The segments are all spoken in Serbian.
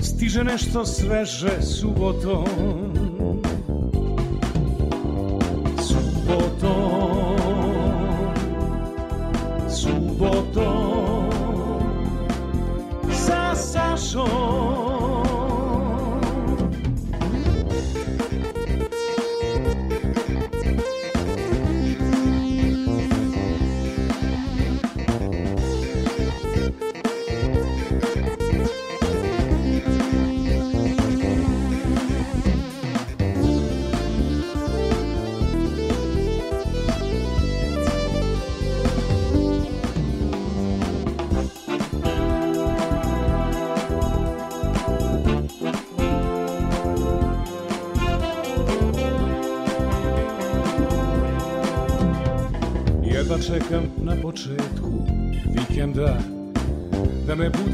stiže nešto sveže subotom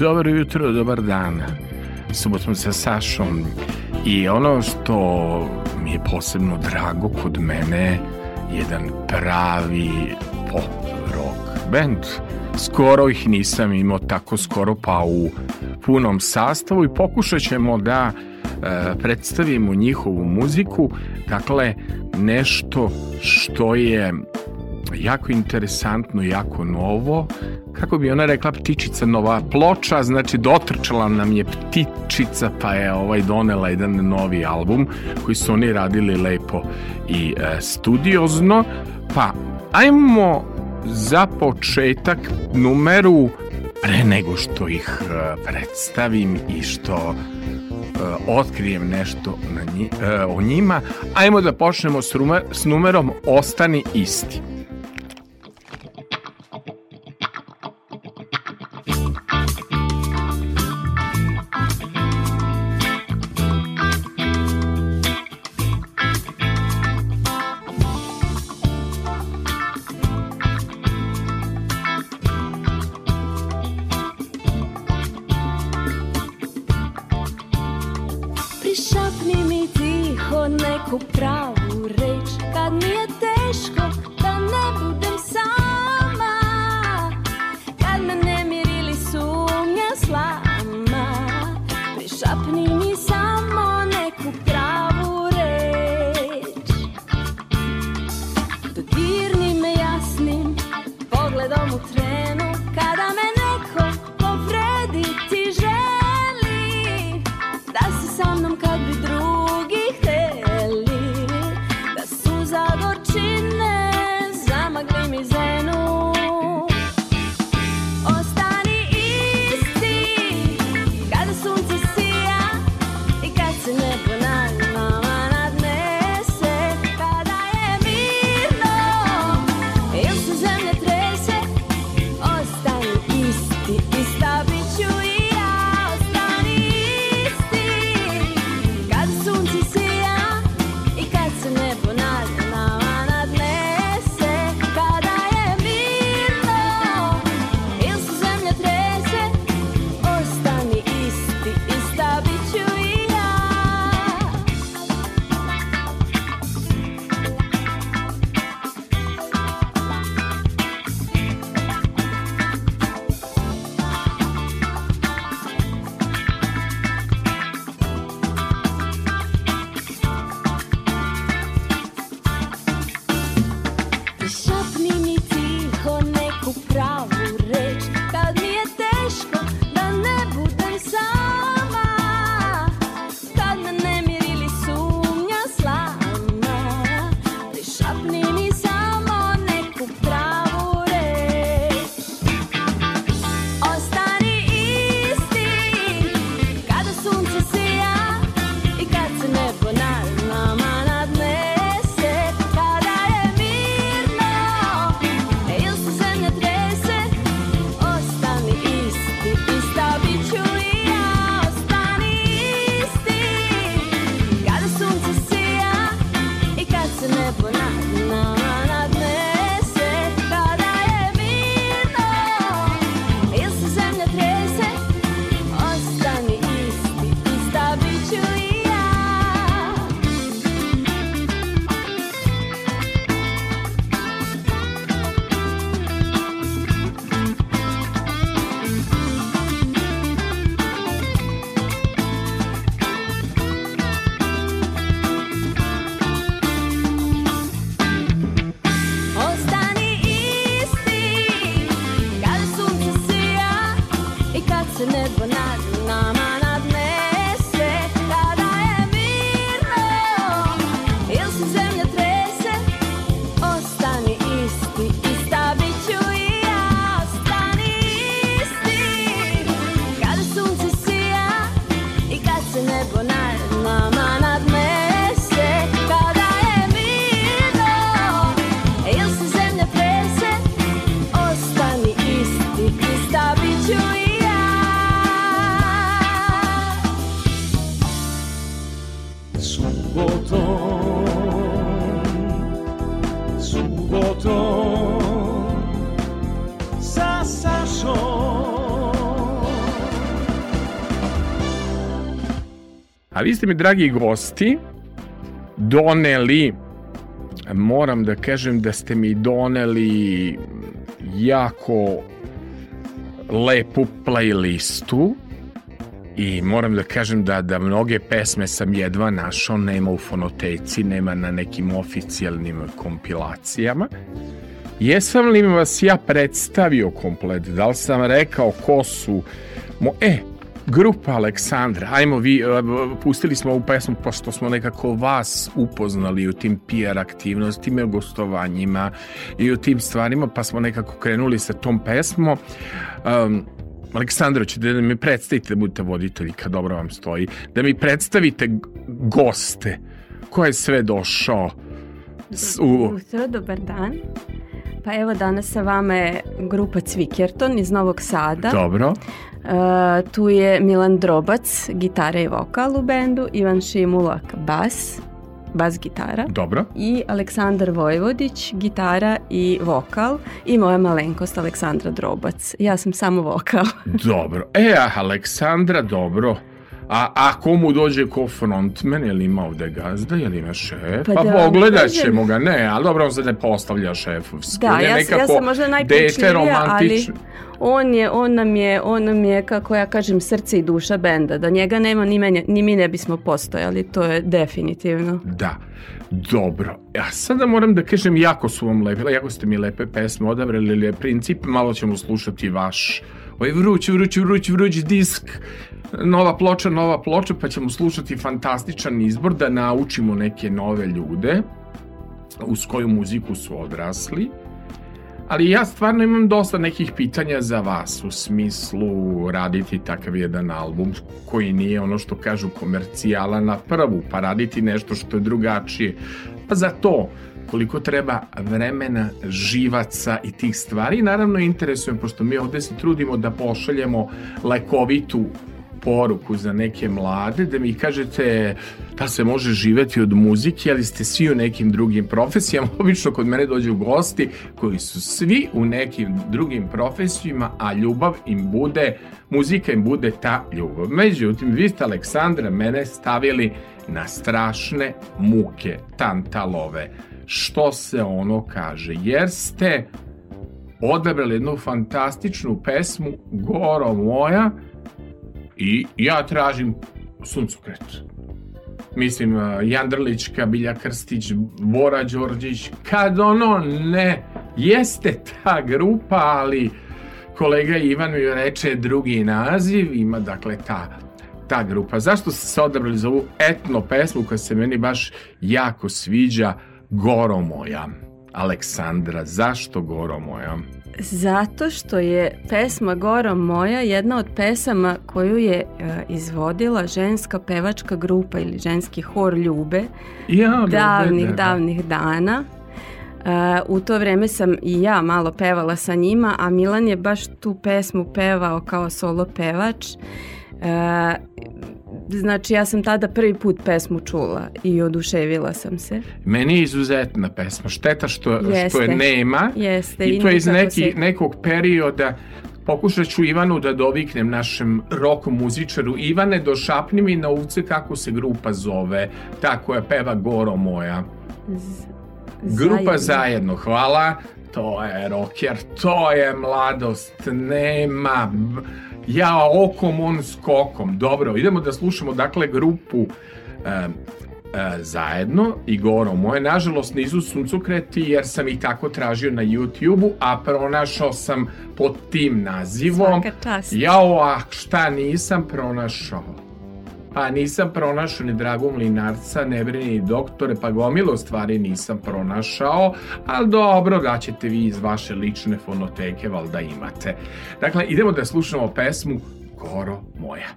Dobro jutro, dobar dan. Subotom sa Sašom. I ono što mi je posebno drago kod mene, jedan pravi pop rock band. Skoro ih nisam imao tako skoro pa u punom sastavu i pokušat ćemo da e, predstavimo njihovu muziku. Dakle, nešto što je jako interesantno, jako novo. Kako bi ona rekla ptičica nova ploča, znači dotrčala nam je ptičica pa je ovaj donela jedan novi album koji su oni radili lepo i e, studiozno. Pa ajmo za početak numeru pre nego što ih e, predstavim i što e, otkrijem nešto na nji, e, o njima, ajmo da počnemo s, rumer, s numerom Ostani isti. Vi ste mi, dragi gosti, doneli, moram da kažem da ste mi doneli jako lepu playlistu i moram da kažem da, da mnoge pesme sam jedva našao, nema u fonoteci, nema na nekim oficijalnim kompilacijama. Jesam li vas ja predstavio komplet? Da li sam rekao ko su... Mo, e, grupa Aleksandra, ajmo vi, pustili smo ovu pesmu pošto smo nekako vas upoznali u tim PR aktivnostima, gostovanjima i u tim stvarima, pa smo nekako krenuli sa tom pesmom. Um, Aleksandro, ćete da mi predstavite da budete voditelji kad dobro vam stoji, da mi predstavite goste, ko je sve došao u... Jutro, dobar dan. Pa evo danas sa vama je grupa Cvikerton iz Novog Sada. Dobro. Uh, tu je Milan Drobac, gitara i vokal u bendu, Ivan Šimulak, bas, bas gitara. Dobro. I Aleksandar Vojvodić, gitara i vokal i moja malenkost Aleksandra Drobac. Ja sam samo vokal. dobro. E, Aleksandra, dobro. A ako mu dođe ko frontman, je li ima ovde gazda, je li ima šef? Pa, pa da, pogledat ćemo ga, ne, ali dobro, on se ne postavlja šefovski. Da, ja, ja sam možda najpričljivija, ali on je, on nam je, on nam je, kako ja kažem, srce i duša benda. Da njega nema, ni, menja, ni mi ne bismo postojali, to je definitivno. Da, dobro. Ja sada moram da kažem, jako su vam lepe, jako ste mi lepe pesme odabrali, je princip, malo ćemo slušati vaš ovaj vruć, vruć, vruć, vruć disk nova ploča, nova ploča, pa ćemo slušati fantastičan izbor da naučimo neke nove ljude uz koju muziku su odrasli. Ali ja stvarno imam dosta nekih pitanja za vas u smislu raditi takav jedan album koji nije ono što kažu komercijala na prvu, pa raditi nešto što je drugačije. Pa za to koliko treba vremena, živaca i tih stvari. Naravno, interesujem, pošto mi ovde se trudimo da pošaljemo lekovitu poruku za neke mlade, da mi kažete da se može živeti od muzike, ali ste svi u nekim drugim profesijama. Obično kod mene dođu gosti koji su svi u nekim drugim profesijama, a ljubav im bude, muzika im bude ta ljubav. Međutim, vi ste Aleksandra mene stavili na strašne muke, tantalove. Što se ono kaže? Jer ste odabrali jednu fantastičnu pesmu Goro moja, I ja tražim suncokret. Mislim, uh, Jandrlićka, Bilja Krstić, Bora Đorđić, kad ono ne, jeste ta grupa, ali kolega Ivan mi reče drugi naziv, ima dakle ta ta grupa. Zašto ste se odabrali za ovu etno pesmu koja se meni baš jako sviđa, Goro moja, Aleksandra, zašto Goro moja? Zato što je pesma Gora moja jedna od pesama koju je e, izvodila ženska pevačka grupa ili ženski hor Ljube ja, davnih, da, da. davnih dana. Uh, u to vreme sam i ja malo pevala sa njima, a Milan je baš tu pesmu pevao kao solo pevač. Uh, Znači, ja sam tada prvi put pesmu čula i oduševila sam se. Meni je izuzetna pesma. Šteta što, Jeste. što je nema. Jeste. I, I to je iz neki, se... nekog perioda pokušat ću Ivanu da doviknem našem rock muzičaru. Ivane, došapni mi na uvce kako se grupa zove, ta koja peva Goro moja. Z grupa zajedno. zajedno, hvala. To je rocker, to je mladost, nema ja okom, on skokom. Dobro, idemo da slušamo dakle grupu e, e, zajedno i moje. Nažalost nisu suncokreti jer sam ih tako tražio na YouTube-u, a pronašao sam pod tim nazivom. Svaka čast. Jao, a šta nisam pronašao? Pa nisam pronašao ni Dragu Mlinarca, ne brini doktore, pa gomilo stvari nisam pronašao, ali dobro, da ćete vi iz vaše lične fonoteke, valjda imate. Dakle, idemo da slušamo pesmu Goro moja.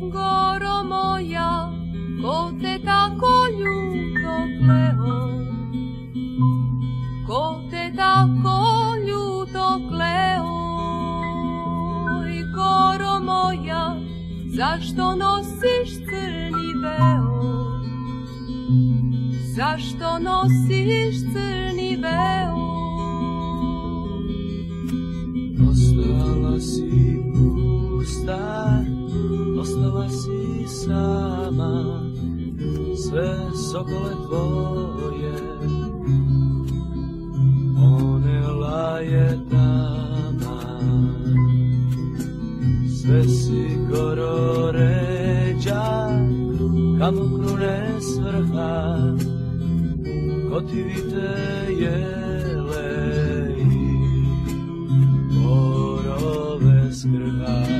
Goro moja, ko te tako ljubo pleo tako ljuto kleo i koro moja, zašto nosiš crni veo? Zašto nosiš crni veo? Ostala si pusta, ostala si sama, sve sokole tvoje, one laje tama. Sve si goro ređa, kamo krune svrha, ko ti vite jele i borove skrha.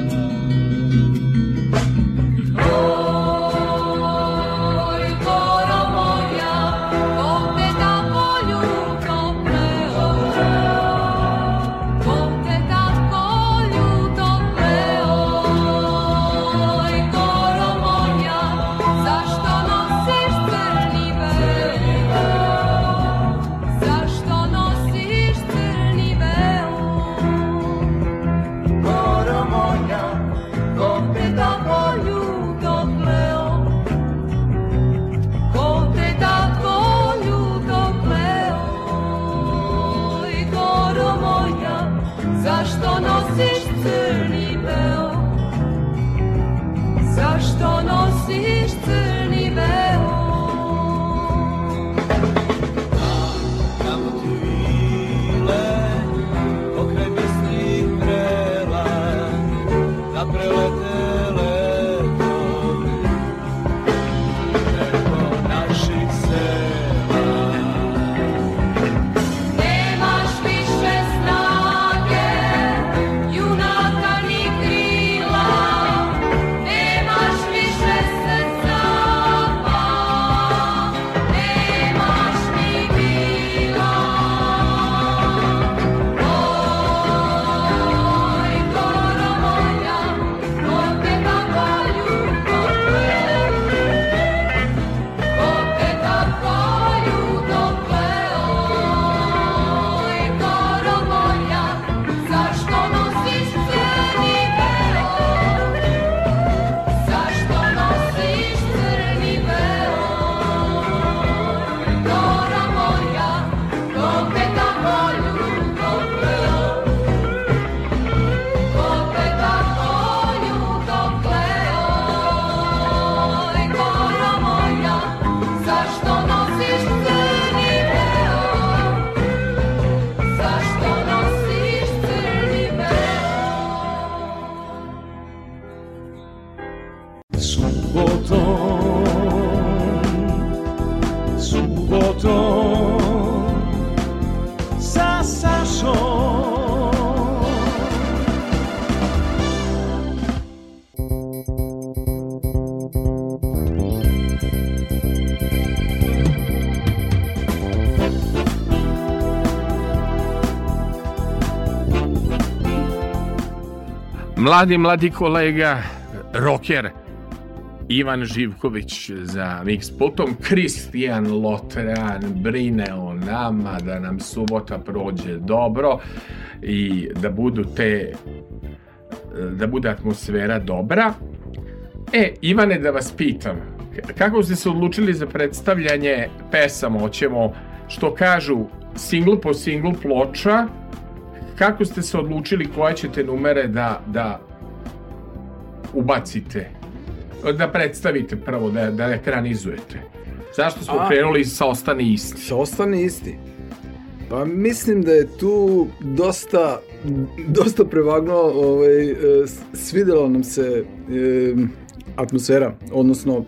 Mladi, mladi kolega, roker Ivan Živković za Mix. Potom Kristijan Lotran brine o nama da nam subota prođe dobro i da budu te da bude atmosfera dobra. E, Ivane, da vas pitam, kako ste se odlučili za predstavljanje pesama? Hoćemo, što kažu, singl po singl ploča, kako ste se odlučili koje ćete numere da, da ubacite? Da predstavite prvo, da, da ekranizujete. Zašto smo A- krenuli sa Ostani isti? Sa ostane isti. Pa mislim da je tu dosta, dosta prevagno, ovaj, e, svidela nam se e, atmosfera, odnosno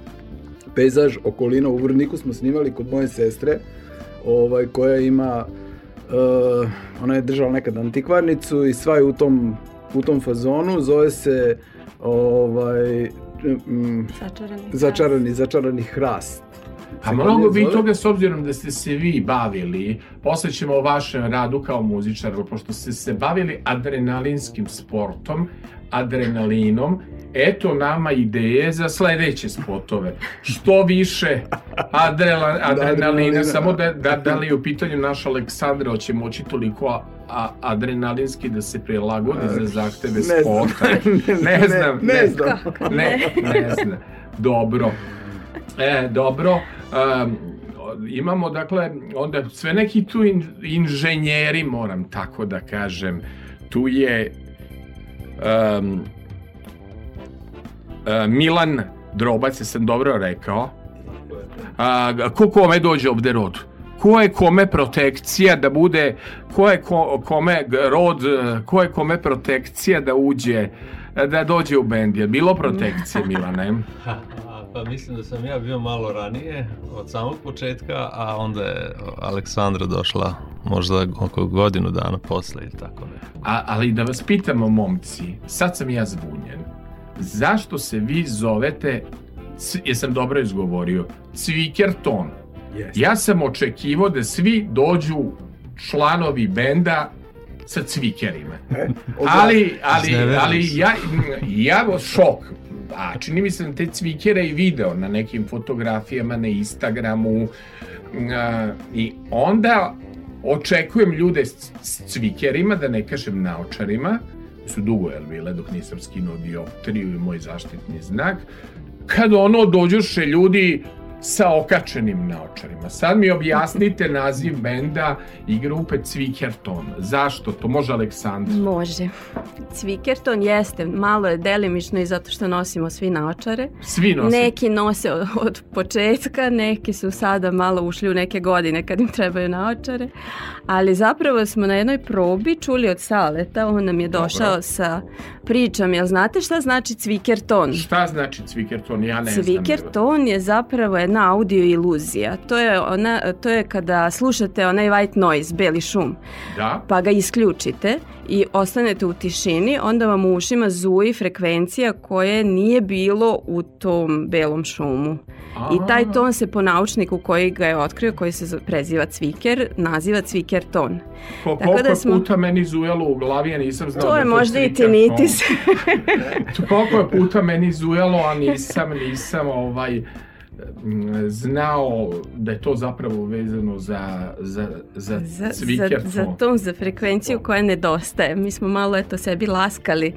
pejzaž, okolina u Vrniku smo snimali kod moje sestre, ovaj, koja ima, e, ona je držala nekad antikvarnicu i sva je u tom, u tom fazonu, zove se ovaj, mm, Začarani. začarani, začarani hrast. A mnogo bi toga s obzirom da ste se vi bavili, posle ćemo o vašem radu kao muzičar, pošto ste se bavili adrenalinskim sportom, adrenalinom, eto nama ideje za sledeće spotove. Što više adrela, adrenalina, adrenalina. samo da, da, da li je u pitanju naš Aleksandra, hoće moći toliko a, a, adrenalinski da se prilagodi za zahteve Ne znam. spota. Ne znam, ne, ne znam. Ne, ne znam. Dobro. E, dobro. Um, imamo, dakle, onda sve neki tu in, inženjeri, moram tako da kažem. Tu je um, uh, Milan Drobac, jesam dobro rekao. A, ko kome dođe ovde rod? Ko je kome protekcija da bude, ko je ko, kome rod, ko je kome protekcija da uđe, da dođe u bend? Je bilo protekcije, Milane? Pa mislim da sam ja bio malo ranije, od samog početka, a onda je Aleksandra došla možda oko godinu dana posle ili tako ne. A, ali da vas pitamo, momci, sad sam ja zbunjen. Zašto se vi zovete, jesam dobro izgovorio, Cvikerton? Jeste. Ja sam očekivao da svi dođu članovi benda sa cvikerima. E, Ali, ali, ali ja, ja šok. A čini mi se da te cvikere i video na nekim fotografijama na Instagramu. A, I onda očekujem ljude s, s cvikerima, da ne kažem naočarima, su dugo jel bile dok nisam skinuo dioptriju i moj zaštitni znak, kad ono dođuše ljudi sa okačenim naočarima. Sad mi objasnite naziv benda i grupe Cvikerton. Zašto? To može Aleksandar. Može. Cvikerton jeste, malo je delimično i zato što nosimo svi naočare. Svi nose. Neki nose od, od početka, neki su sada malo ušli u neke godine kad im trebaju naočare. Ali zapravo smo na jednoj probi čuli od Saleta, on nam je došao Dobro. sa pričom. Jel znate šta znači cvikerton? Šta znači Cvikerton? Ja ne znam. Cvikerton je zapravo jedna audio iluzija. To je, ona, to je kada slušate onaj white noise, beli šum, Da? pa ga isključite i ostanete u tišini, onda vam u ušima zuji frekvencija koje nije bilo u tom belom šumu. I taj ton se po naučniku koji ga je otkrio, koji se preziva cviker, naziva cviker ton. Ko, Tako koliko da smo- puta meni zujalo u glavi, ja nisam znao To da je možda i. To koliko je puta meni zujalo, a nisam, nisam ovaj znao da je to zapravo vezano za, za, za, za, za, za ton, za frekvenciju koja nedostaje. Mi smo malo eto sebi laskali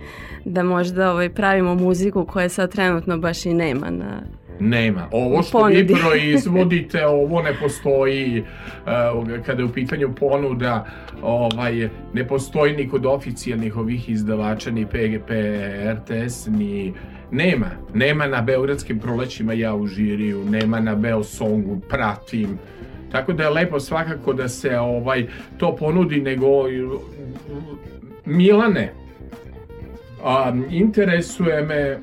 da možda ovaj, pravimo muziku koja sad trenutno baš i nema na Nema. Ovo što vi proizvodite, ovo ne postoji uh, kada je u pitanju ponuda, ovaj, ne postoji ni kod oficijalnih ovih izdavača, ni PGP, RTS, ni nema. Nema na Beogradskim prolećima ja u žiriju, nema na Beosongu, pratim. Tako da je lepo svakako da se ovaj to ponudi, nego Milane, a, interesuje me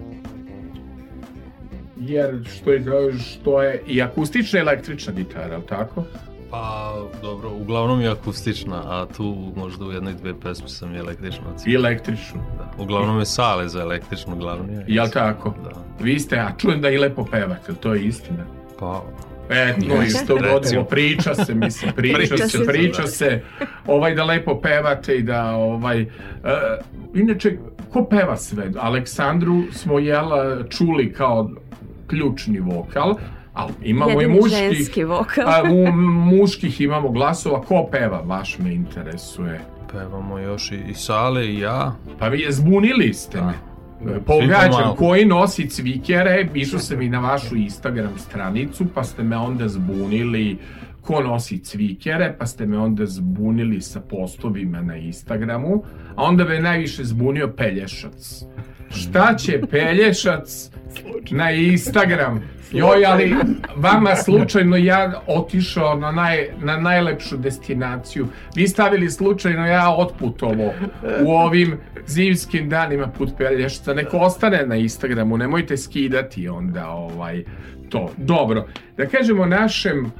jer što je, što je i akustična i električna gitara, ali tako? Pa, dobro, uglavnom je akustična, a tu možda u jednoj dve pesme sam i električno I odsvirao. električnu. Da. Uglavnom je sale za električnu glavni. je. Jel tako? Da. Vi ste, a čujem da i lepo pevate, to je istina. Pa, E, to Jeste. isto godilo, priča se, mislim, priča, Priča se, se. priča se, ovaj da lepo pevate i da, ovaj, uh, inače, ko peva sve? Aleksandru smo, jel, čuli kao ključni vokal, ali imamo jedini i muški, ženski vokal. a, u muških imamo glasova, ko peva, baš me interesuje. pevamo još i, i sale i ja. Pa vi je zbunili ste me. Da. Pogađam, pomalo. koji nosi cvikere, išao sam i na vašu Instagram stranicu, pa ste me onda zbunili ko nosi cvikere, pa ste me onda zbunili sa postovima na Instagramu, a onda me najviše zbunio Pelješac. Šta će Pelješac na Instagram? Joj, ali vama slučajno ja otišao na, naj, na najlepšu destinaciju. Vi stavili slučajno ja otputovo u ovim zimskim danima put Pelješca. Neko ostane na Instagramu, nemojte skidati onda ovaj to. Dobro, da kažemo našem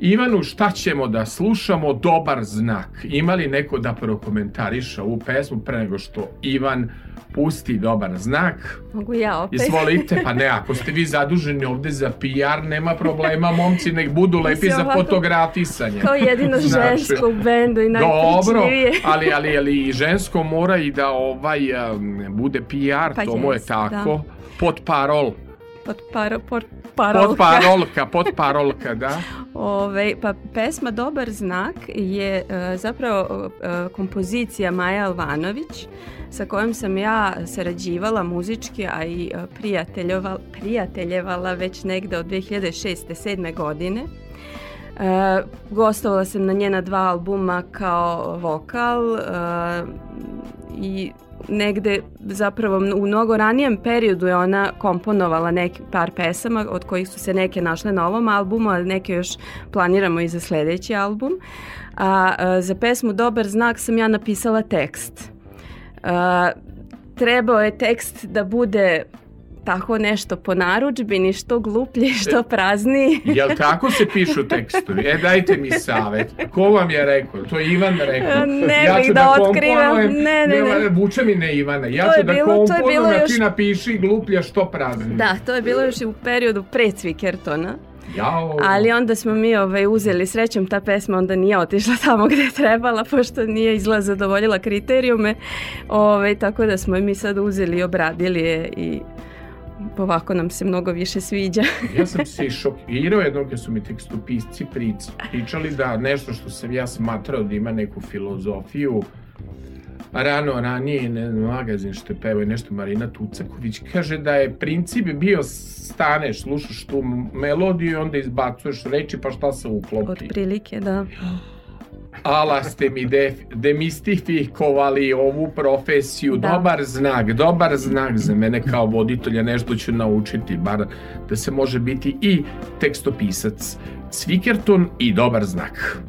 Ivanu, šta ćemo da slušamo? Dobar znak. Ima li neko da prokomentariša ovu pesmu pre nego što Ivan pusti dobar znak? Mogu ja opet. Izvolite, pa ne, ako ste vi zaduženi ovde za PR, nema problema, momci, nek budu lepi za ovako, fotografisanje. Kao jedino Znači, žensko u bendu i Dobro, najpričljivije. ali, ali, ali žensko mora i da ovaj um, bude PR, Pa to mu je jest, tako. Pod parol, Pod, paro, pod parolka. pod parolka, pod parolka, da. Ove, pa pesma Dobar znak je e, zapravo e, kompozicija Maja Alvanović sa kojom sam ja sarađivala muzički, a i prijateljova, prijateljevala već negde od 2006. 7. godine. E, gostovala sam na njena dva albuma kao vokal e, i negde zapravo u mnogo ranijem periodu je ona komponovala neki par pesama od kojih su se neke našle na ovom albumu, a neke još planiramo i za sledeći album. A, a za pesmu Dobar znak sam ja napisala tekst. A, trebao je tekst da bude tako nešto po narudžbini, što gluplji, što prazniji. Jel tako se pišu tekstovi? E, dajte mi savet. Ko vam je rekao? To je Ivan rekao. Ne ja ću da komponujem- otkrivam. Ne, ne, ne. Vuče mi ne Ivana. Ja To ću da bilo- to je komponujem, bilo a još- ti napiši gluplja što prazni. Da, to je bilo još i u periodu pre Cvikertona. Jao. Ali onda smo mi ovaj, uzeli srećom, ta pesma onda nije otišla tamo gde je trebala, pošto nije izgleda zadovoljila kriterijume. Ovaj, tako da smo mi sad uzeli i obradili je i ovako nam se mnogo više sviđa. Ja sam se šokirao jednog kad su mi tekstopisci pričali da nešto što sam ja smatrao da ima neku filozofiju rano ranije ne, znam, magazin što je pevao i nešto Marina Tucaković kaže da je princip bio staneš, slušaš tu melodiju i onda izbacuješ reči pa šta se uklopi. Otprilike, da. Ala ste mi de, demistifikovali ovu profesiju. Da. Dobar znak, dobar znak za mene kao voditelja. Nešto ću naučiti, bar da se može biti i tekstopisac. Cvikerton i dobar znak.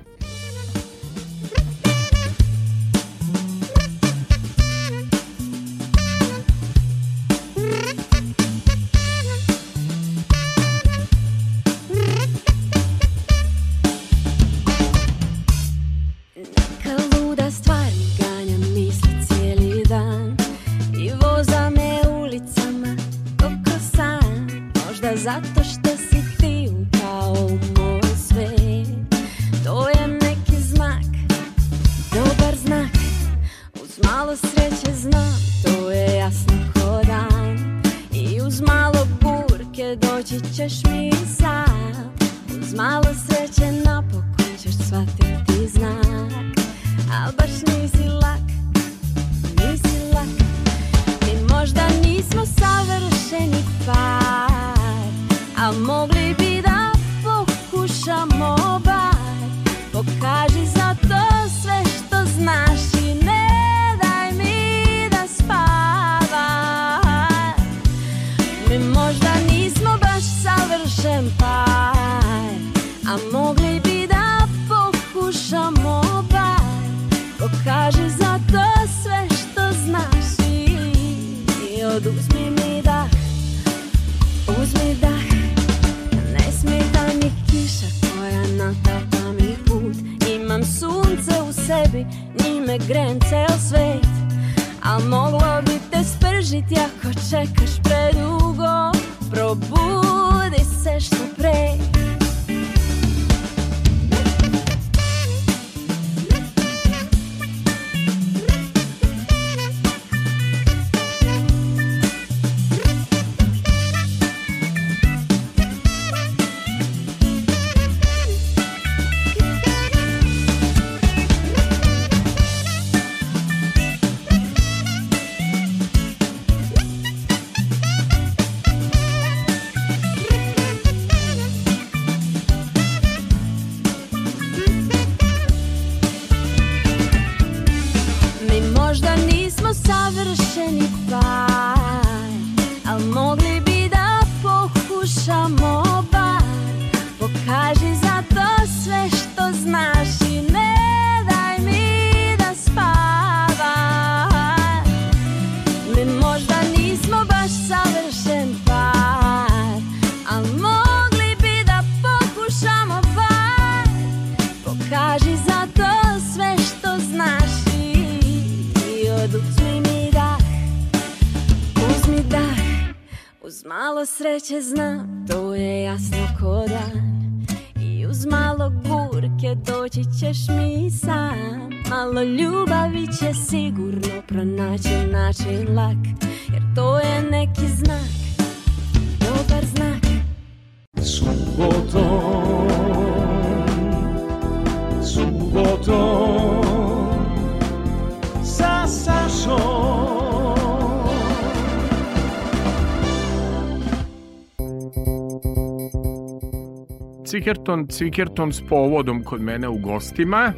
Cvikerton, Cvikerton s povodom kod mene u gostima,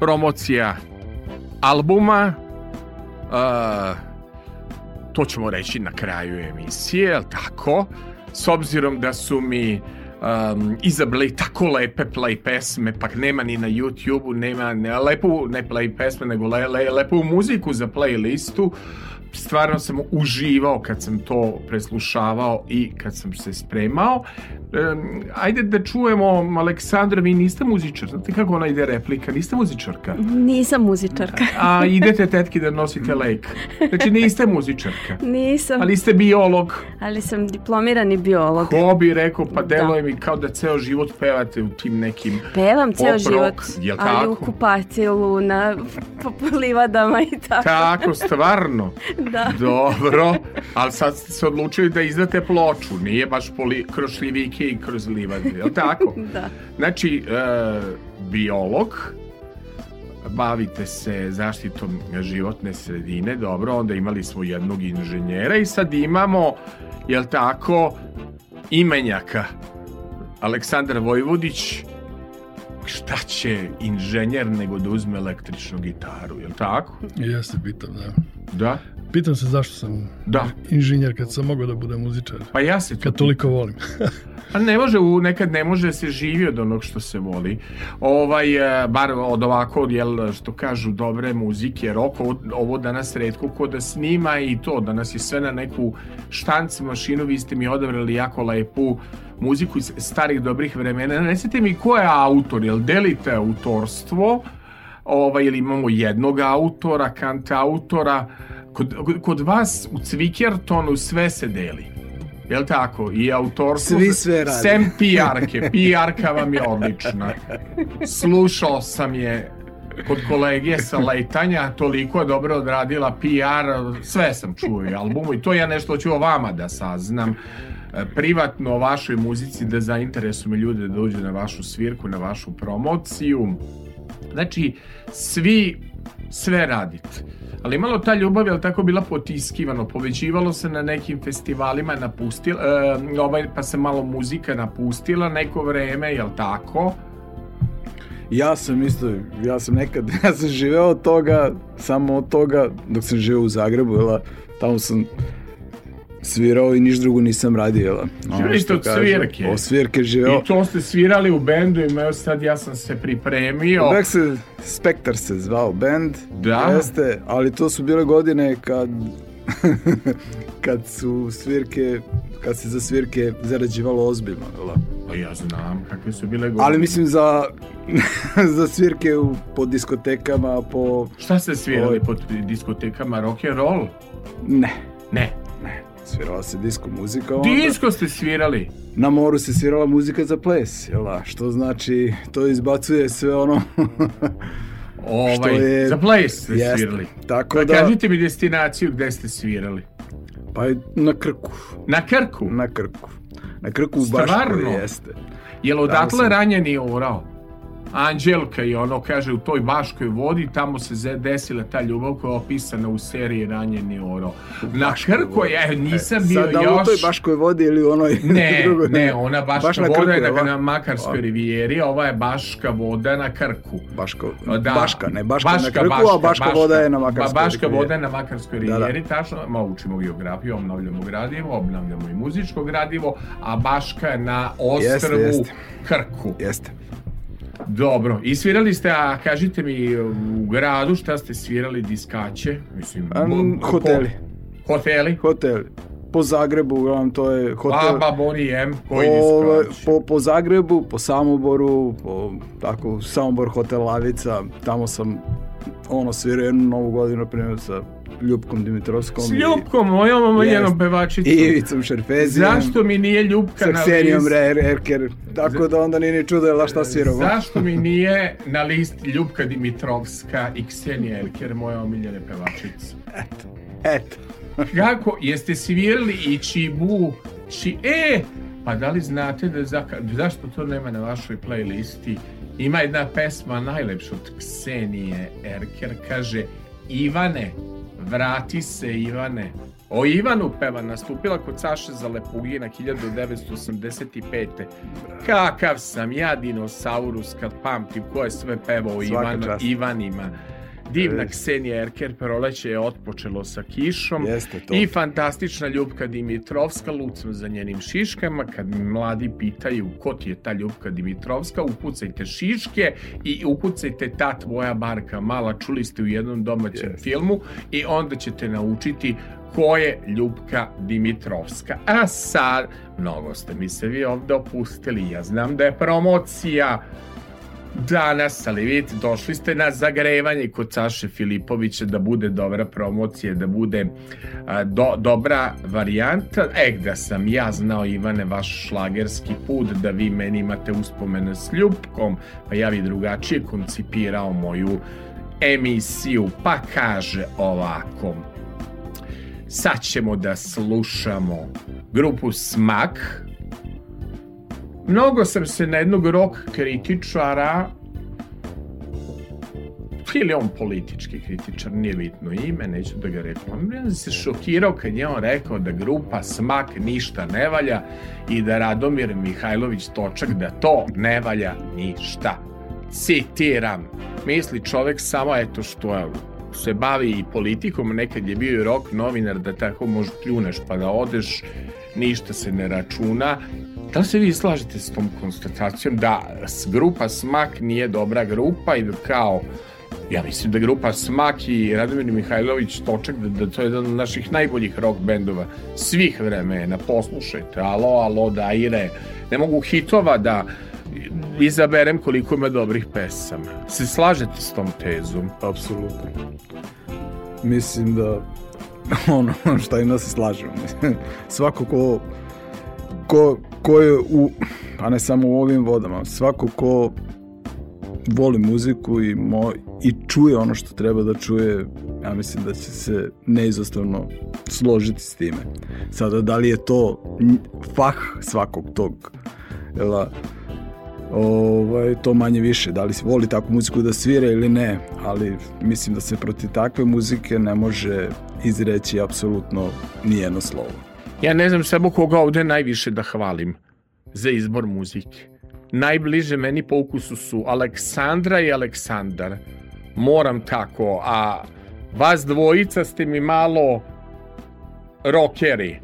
promocija albuma, a, to ćemo reći na kraju emisije, jel tako? S obzirom da su mi um, izabrali tako lepe play pesme, pak nema ni na YouTube-u, nema ne, lepu, ne play pesme, nego le, le, lepu muziku za playlistu, stvarno sam uživao kad sam to preslušavao i kad sam se spremao. Um, ajde da čujemo, Aleksandra, vi niste muzičar, znate kako ona ide replika, niste muzičarka? Nisam muzičarka. A idete tetki da nosite lek. Znači niste muzičarka, Nisam, ali ste biolog. ali sam diplomirani biolog. Ko bi rekao, pa Da. deluje mi kao da ceo život pevate u tim nekim... Pevam ceo rock, život, ali u kupacilu, na livadama i tako. Tako, stvarno. Da. Dobro, ali sad ste se odlučili da izdate ploču, nije baš poli, kroz šljivike i kroz livade, je li tako? Da. Znači, e, biolog, bavite se zaštitom životne sredine, dobro, onda imali smo jednog inženjera i sad imamo, jel tako, imenjaka. Aleksandar Vojvodić, šta će inženjer nego da uzme električnu gitaru, jel tako? Jeste, pitam, da. Da? Pitam se zašto sam Da. inženjer kad sam mogao da budem muzičar. Pa ja se Kad toliko volim. A ne može, u, nekad ne može se živi od onog što se voli. Ovaj, e, bar od ovako, jel, što kažu, dobre muzike, rock, ovo, ovo danas redko ko da snima i to, danas je sve na neku štanc mašinu, vi ste mi odabrali jako lepu muziku iz starih dobrih vremena. Recite mi ko je autor, jel delite autorstvo, ovaj, ili imamo jednog autora, kant autora, kod, kod vas u Cvikertonu sve se deli. Jel tako? I autorstvo... Svi sve rade. Sem PR-ke. PR-ka vam je odlična. Slušao sam je kod kolege sa letanja, toliko je dobro odradila PR, sve sam čuo i albumu i to ja nešto ću o vama da saznam e, privatno o vašoj muzici da zainteresuju me ljude da dođu na vašu svirku, na vašu promociju. Znači, svi sve radite. Ali malo ta ljubav je tako bila potiskivano, povećivalo se na nekim festivalima, napustila, e, ovaj, pa se malo muzika napustila neko vreme, jel tako? Ja sam isto, ja sam nekad, ja sam živeo od toga, samo od toga, dok sam živeo u Zagrebu, jela, tamo sam svirao i niš drugo nisam radio. Ono Živeli ste od svirke? Od svirke živeo. I to ste svirali u bendu i evo sad ja sam se pripremio. Uvek se, Spektar se zvao band, Da. jeste, ali to su bile godine kad, kad su svirke, kad se za svirke zarađivalo ozbiljno, jela. Pa ja znam kakve su bile godine. Ali mislim za, za svirke u, po diskotekama, po... Šta ste svirali Oj. pod diskotekama rock and roll? Ne, Ne. Svirala se disko muzika. Onda. Disko ste svirali. Na moru se svirala muzika za ples, jel da? Što znači, to izbacuje sve ono... Ovaj, Što je- Za place ste Jeste. svirali. Tako Da, da, kažite mi destinaciju gde ste svirali. pa na Krku, Na Krku. na Krku. Na Krku u? Baškoj jeste. Jel odatle sam. ranjeni orao? Anđelka i ono kaže u toj baškoj vodi tamo se desila ta ljubav koja je opisana u seriji Ranjeni oro. Na Krku je, nisam bio Sad da li u još... toj Baškoj vodi ili u onoj Ne, drugoj? ne, ona baška Baš na voda je Krku, na, jel da? na Makarskoj rivijeri, a ova je baška voda na Krku. Baško, Da. Baška, ne, Baška, na Krku, a Baška voda je na Makarskoj. Ba, baška rivijeri. voda je na Makarskoj Da, da. rivijeri, tačno, ma učimo geografiju, obnavljamo gradivo, obnavljamo i muzičko gradivo, a Baška je na ostrvu jeste. Krku. Jeste. Dobro, i svirali ste, a kažite mi u gradu šta ste svirali diskaće? Mislim, Am, po- hoteli. Hoteli? Hotel. po Zagrebu, uglavnom to je hotel... Baba Bori M, koji diskovač. po, po Zagrebu, po Samoboru, po tako Samobor hotel Lavica, tamo sam ono svirao jednu novu godinu, primjer, sa Ljupkom Dimitrovskom S Ljupkom, mojom omiljenom pevačicom. i Ivicom Šerfezijem. Zašto mi nije Ljupka sa na Ksenijom listi? Re- Erker, tako da onda nije ni čudo jela šta sviramo. Zašto mi nije na listi Ljupka Dimitrovska i Ksenija Elker, moje omiljene pevačice? Eto. Kako? Jeste svirali i Čibu? Či... E! Pa da li znate da zaka... zašto to nema na vašoj playlisti? Ima jedna pesma najlepša od Ksenije Erker, kaže Ivane, vrati se Ivane. O Ivanu peva, nastupila kod Saše Zalepugina 1985. Kakav sam ja dinosaurus kad pamtim ko je sve pevao o Svaka Ivan, čast. Ivanima. Divna. Ksenija Erker, proleće je otpočelo sa kišom. Jeste to. I fantastična Ljubka Dimitrovska, lucam za njenim šiškama. Kad mi mladi pitaju ko ti je ta Ljubka Dimitrovska, ukucajte šiške i ukucajte ta tvoja barka mala. Čuli ste u jednom domaćem Jeste. filmu i onda ćete naučiti ko je Ljubka Dimitrovska. A sad, mnogo ste mi se vi ovde opustili. Ja znam da je promocija danas, ali vidite, došli ste na zagrevanje kod Saše Filipovića da bude dobra promocija, da bude a, do, dobra varijanta. E, da sam ja znao, Ivane, vaš šlagerski put, da vi meni imate uspomene s Ljubkom, pa ja bi drugačije koncipirao moju emisiju, pa kaže ovako. Sad ćemo da slušamo grupu Smak, Mnogo sam se na jednog rock kritičara ili on politički kritičar, nije bitno ime, neću da ga reklamiram, se šokirao kad je on rekao da grupa Smak ništa ne valja i da Radomir Mihajlović Točak da to ne valja ništa. Citiram, misli čovek samo eto što je se bavi i politikom, nekad je bio i rock novinar da tako možda pljuneš pa da odeš, ništa se ne računa. Da li se vi slažete s tom konstatacijom da grupa Smak nije dobra grupa i da kao ja mislim da grupa Smak i Radomir Mihajlović Točak da, da to je jedan od naših najboljih rock bendova svih vremena, poslušajte Alo, alo, Daire ne mogu hitova da izaberem koliko ima dobrih pesama se slažete s tom tezom? Apsolutno. Mislim da ono šta ima se slažemo. Svako ko, ko, ko je u, a ne samo u ovim vodama, svako ko voli muziku i, mo, i čuje ono što treba da čuje, ja mislim da će se neizostavno složiti s time. Sada, da li je to fah svakog tog jela, ovaj, to manje više, da li se voli takvu muziku da svira ili ne, ali mislim da se protiv takve muzike ne može izreći apsolutno nijedno slovo. Ja ne znam samo koga ovde najviše da hvalim za izbor muzike. Najbliže meni po ukusu su Aleksandra i Aleksandar. Moram tako, a vas dvojica ste mi malo rokeri.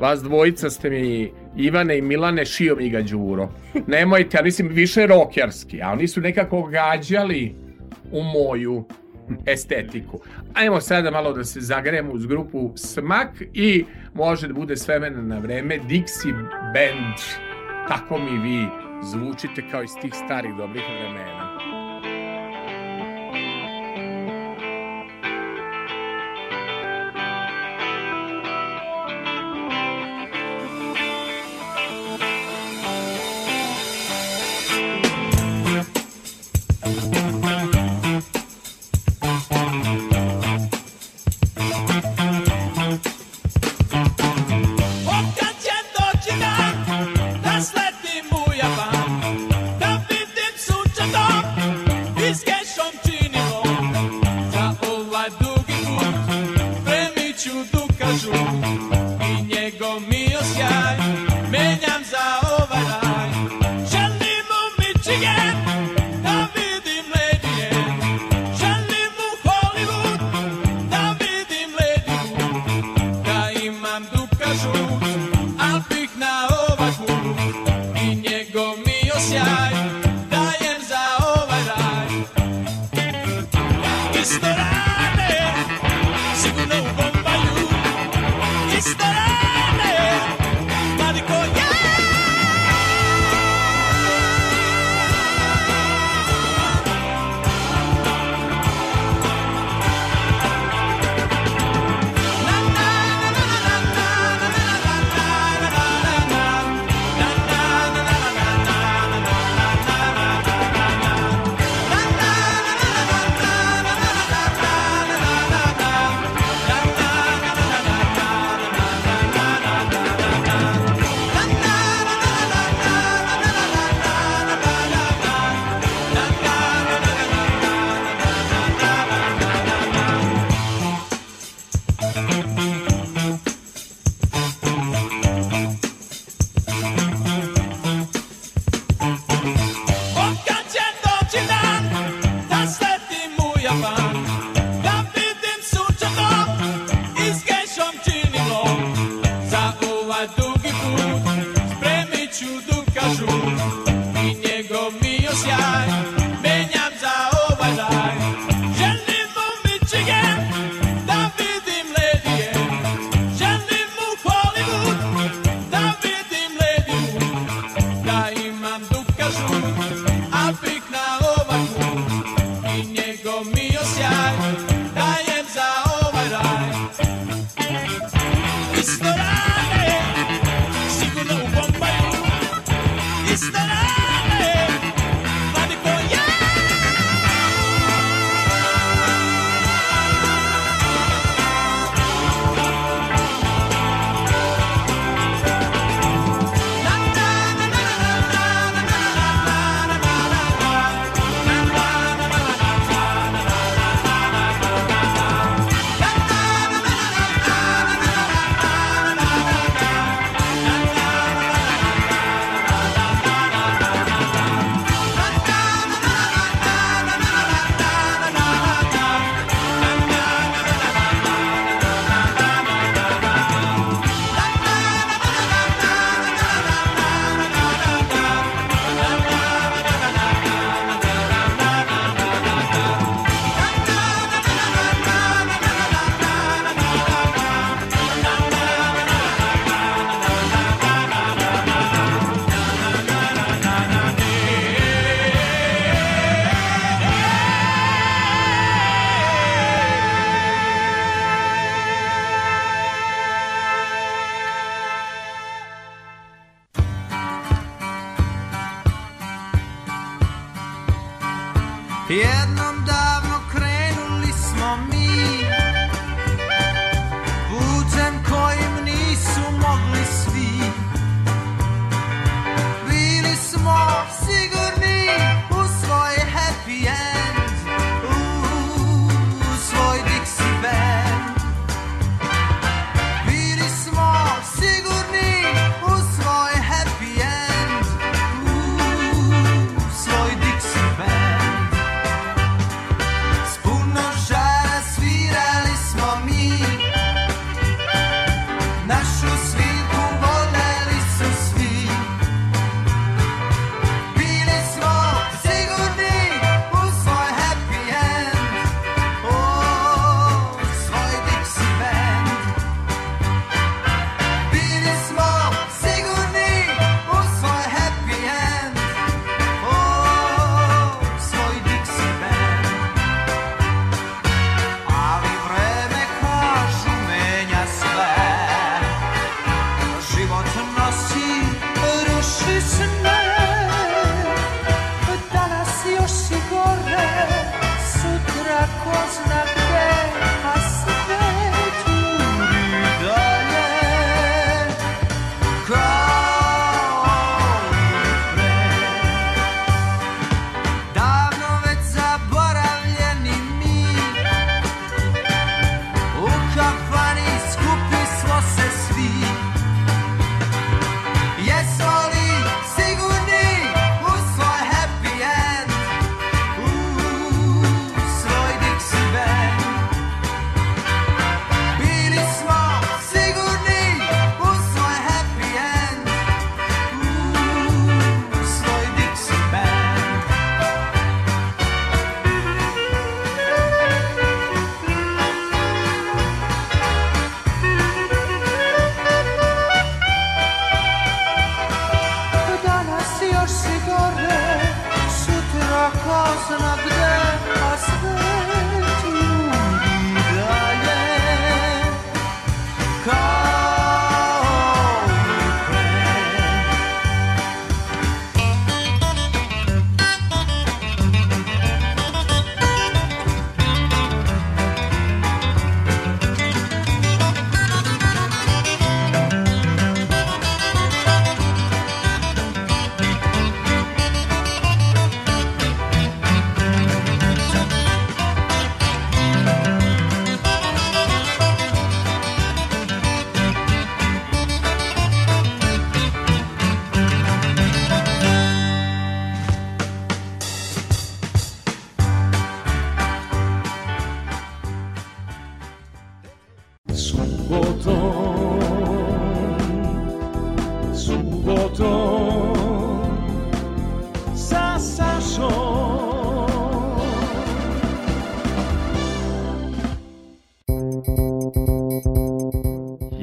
Vas dvojica ste mi Ivane i Milane šio mi ga Đuro. Nemojte, ali mislim više rokerski, a oni su nekako gađali u moju estetiku. Ajmo sada malo da se zagremo uz grupu Smak i može da bude s vremena na vreme Dixie Band. Tako mi vi zvučite kao iz tih starih dobrih vremena.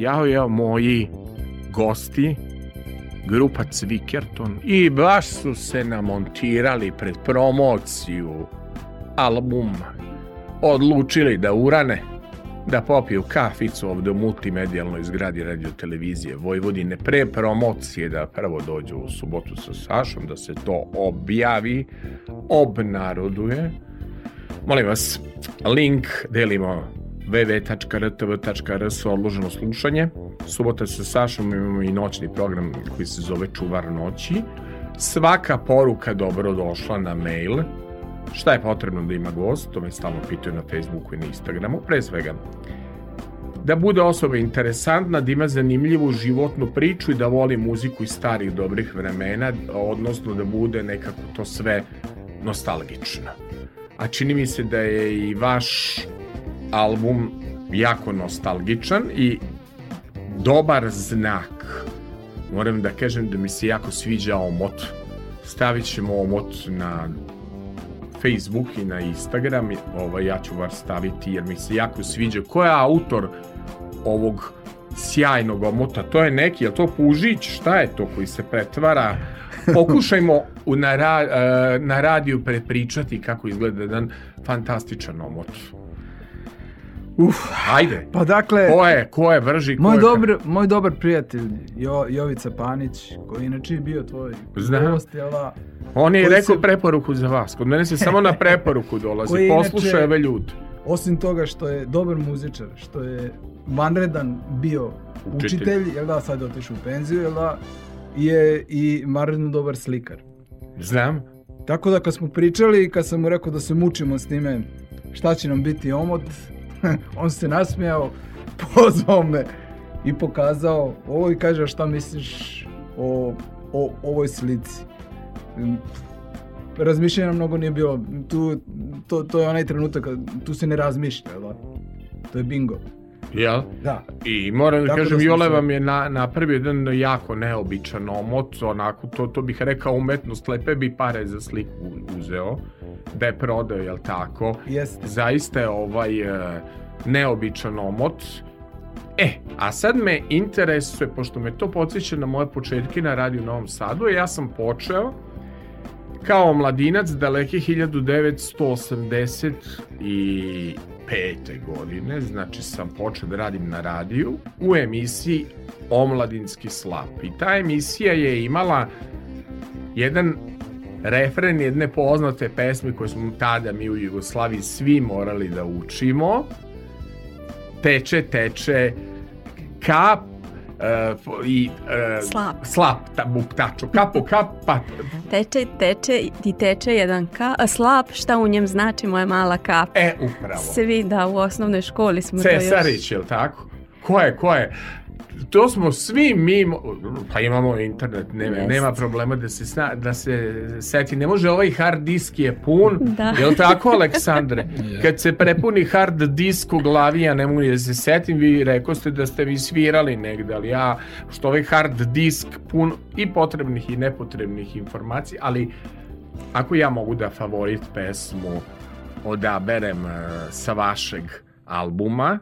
Jao, jao, moji gosti, grupa Cvikerton, i baš su se namontirali pred promociju albuma. Odlučili da urane, da popiju kaficu ovde u multimedijalnoj zgradi radio televizije Vojvodine pre promocije da prvo dođu u subotu sa Sašom, da se to objavi, obnaroduje. Molim vas, link delimo www.rtv.rs odloženo slušanje. Subota sa Sašom imamo i noćni program koji se zove Čuvar noći. Svaka poruka dobro došla na mail. Šta je potrebno da ima gost? To me stalno pitaju na Facebooku i na Instagramu. Pre svega, da bude osoba interesantna, da ima zanimljivu životnu priču i da voli muziku iz starih dobrih vremena, odnosno da bude nekako to sve nostalgično. A čini mi se da je i vaš album jako nostalgičan i dobar znak. Moram da kažem da mi se jako sviđa omot. Stavit ćemo omot na Facebook i na Instagram. Ovaj, ja ću var staviti jer mi se jako sviđa. Ko je autor ovog sjajnog omota? To je neki, je to Pužić? Šta je to koji se pretvara? Pokušajmo u, na, ra, e, na radiju prepričati kako izgleda jedan fantastičan omot. Uf, Ajde. pa dakle, Ko je, ko je vrži, ko moj, je... dobar, moj dobar prijatelj jo, Jovica Panić, koji inače je bio tvoj Znam. gost, jel da? On je rekao se- preporuku za vas. Kod mene se samo na preporuku dolazi. Koji Poslušaj ove ljude. Osim toga što je dobar muzičar, što je vanredan bio Učitelj. učitelj, jel da, sad je otišao u penziju, jel da, je i vanredno dobar slikar. Znam. Tako da kad smo pričali i kad sam mu rekao da se mučimo s time šta će nam biti omot, on se nasmijao, pozvao me i pokazao ovo i kaže "A šta misliš o, o ovoj slici. Mm, Razmišljanja mnogo nije bilo, tu, to, to je onaj trenutak tu se ne razmišlja, da? To je bingo. Jel? Da. I moram da Tako da kažem, smo Jole vam je na, napravio jedan jako neobičan omot, onako, to, to bih rekao umetnost, lepe bi pare za sliku uzeo, da je prodao, jel tako? Jeste. Zaista je ovaj e, neobičan omot. E, a sad me interesuje, pošto me to podsjeća na moje početke na radiju Novom Sadu, ja sam počeo kao mladinac daleke 1985. godine, znači sam počeo da radim na radiju u emisiji Omladinski slap. I ta emisija je imala jedan refren jedne poznate pesme koje smo tada mi u Jugoslaviji svi morali da učimo. Teče, teče, kap, uh, i uh, Slap. slap ta, buk, taču, kapo, kap, pa, Teče, teče i teče jedan ka, a slap, šta u njem znači moja mala kap. e, upravo. Svi da u osnovnoj školi smo to još... Cesarić, je li tako? Ko je, ko je? To smo svi mi, pa imamo internet, nema, Jest. nema problema da se, sna, da se seti. Ne može ovaj hard disk je pun, Da. je li tako Aleksandre? Kad se prepuni hard disk u glavi, ja ne mogu da se setim, vi rekao ste da ste vi svirali negde, ali ja, što ovaj hard disk pun i potrebnih i nepotrebnih informacija, ali ako ja mogu da favorit pesmu odaberem e, sa vašeg albuma,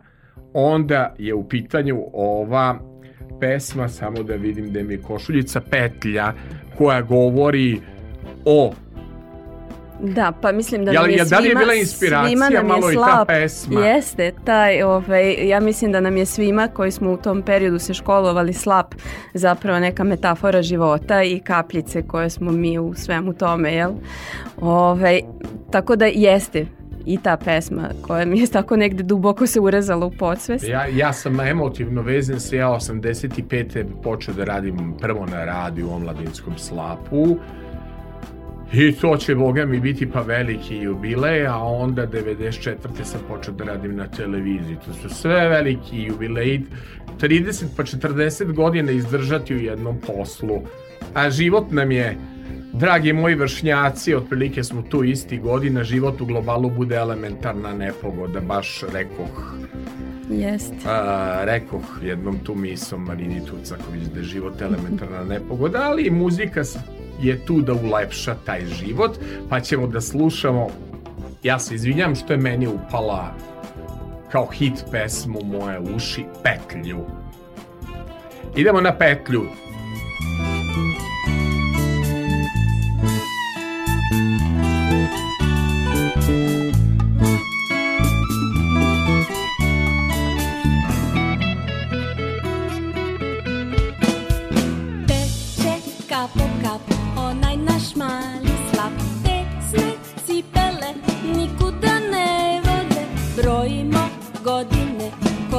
onda je u pitanju ova pesma, samo da vidim da mi je košuljica petlja, koja govori o Da, pa mislim da nam je jel- da li je svima, bila inspiracija svima nam malo je i ta pesma? Jeste, taj, ovaj, ja mislim da nam je svima koji smo u tom periodu se školovali slap zapravo neka metafora života i kapljice koje smo mi u svemu tome, jel? Ovaj, tako da jeste i ta pesma koja mi je tako negde duboko se urezala u podsvest. Ja, ja sam emotivno vezan se, ja 85. počeo da radim prvo na radiju u omladinskom slapu i to će, boga mi, biti pa veliki jubilej, a onda 94. sam počeo da radim na televiziji. To su sve veliki jubileji, 30 pa 40 godina izdržati u jednom poslu. A život nam je, dragi moji vršnjaci, otprilike smo tu isti godina, život u globalu bude elementarna nepogoda, baš rekoh Jeste. A, rekoh jednom tu misom Marini Tucaković da je život elementarna nepogoda, ali i muzika je tu da ulepša taj život, pa ćemo da slušamo ja se izvinjam što je meni upala kao hit pesmu moje uši Petlju. Idemo na Petlju.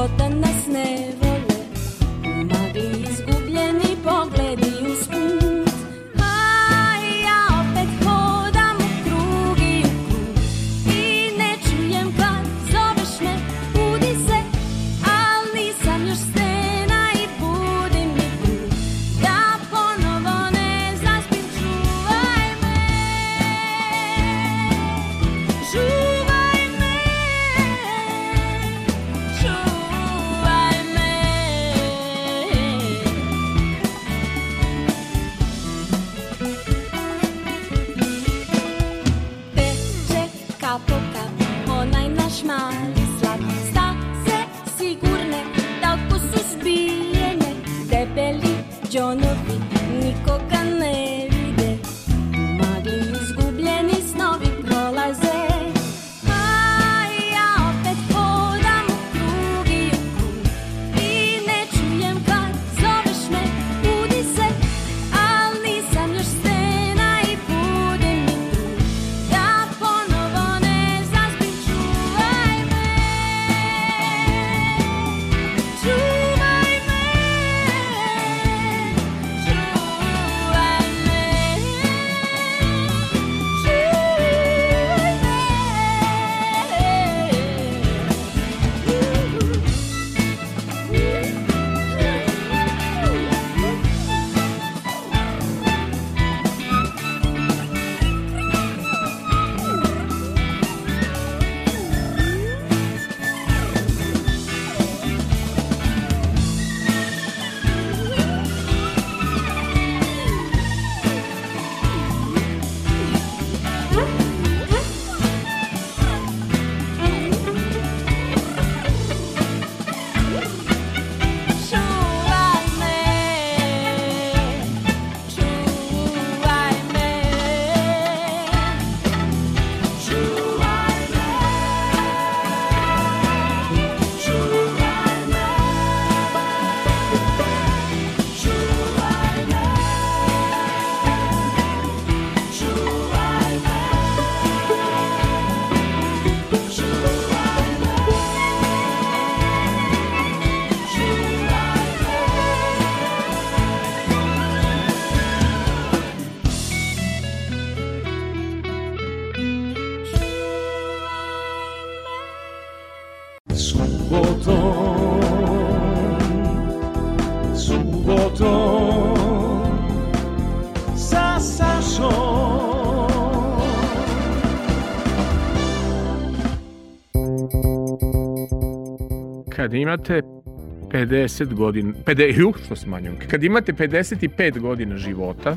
Ko Kad imate 50 godina, 50, ju, što smanjujem, kad imate 55 godina života,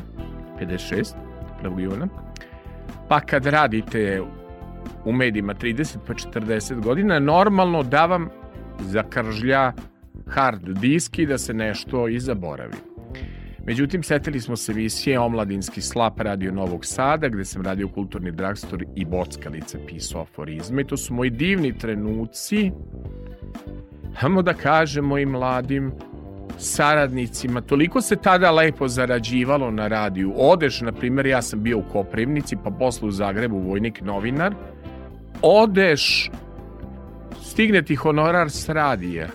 56, 1. juna, pa kad radite u medijima 30 pa 40 godina, normalno da vam zakržlja hard disk i da se nešto i zaboravi. Međutim, setili smo se emisije Omladinski slap radio Novog Sada, gde sam radio kulturni dragstor i bockalice pisao aforizme. I to su moji divni trenuci, hajmo da kažemo i mladim saradnicima. Toliko se tada lepo zarađivalo na radiju. Odeš, na primjer, ja sam bio u Koprivnici, pa posle u Zagrebu vojnik novinar. Odeš, stigne ti honorar s radija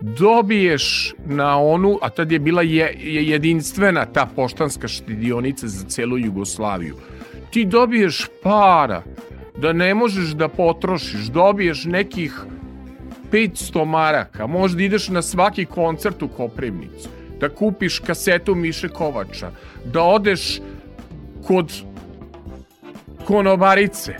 dobiješ na onu, a tad je bila je, je jedinstvena ta poštanska štedionica za celu Jugoslaviju. Ti dobiješ para da ne možeš da potrošiš, dobiješ nekih 500 maraka, možda ideš na svaki koncert u Koprivnicu, da kupiš kasetu Miše Kovača, da odeš kod konobarice,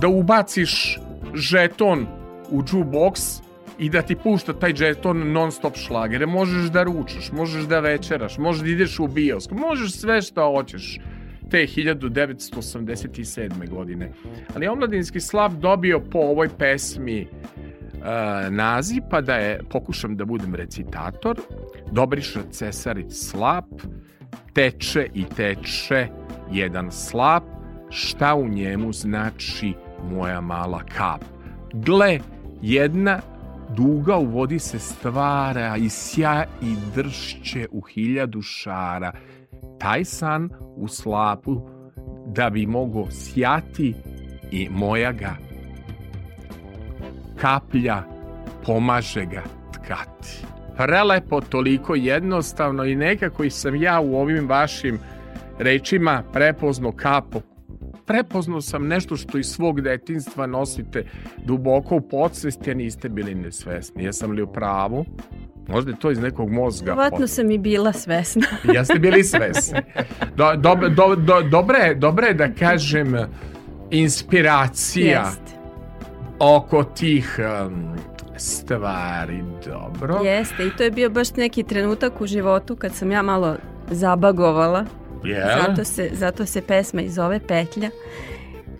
da ubaciš žeton u jukebox i da ti pušta taj džeton non stop šlagere. Možeš da ručaš, možeš da večeraš, možeš da ideš u bioskop, možeš sve što hoćeš te 1987. godine. Ali omladinski slav dobio po ovoj pesmi naziv, pa da je, pokušam da budem recitator, Dobriša Cesarić slap, teče i teče jedan slap, šta u njemu znači moja mala kap. Gle, jedna duga u vodi se stvara i sja i dršće u hiljadu šara. Taj san u slapu da bi mogo sjati i moja ga kaplja pomaže ga tkati. Prelepo, toliko jednostavno i nekako i sam ja u ovim vašim rečima prepozno kapo prepoznao sam nešto što iz svog detinstva nosite duboko u podsvesti, a niste bili nesvesni. Jesam li u pravu? Možda je to iz nekog mozga. Vratno sam i bila svesna. Jeste bili svesni. Do, do, do, do, dobre, dobre je da kažem inspiracija Jeste. Oko tih um, stvari. Dobro. Jeste, i to je bio baš neki trenutak u životu kad sam ja malo zabagovala. Jel? Zato se, zato se pesma i zove Petlja.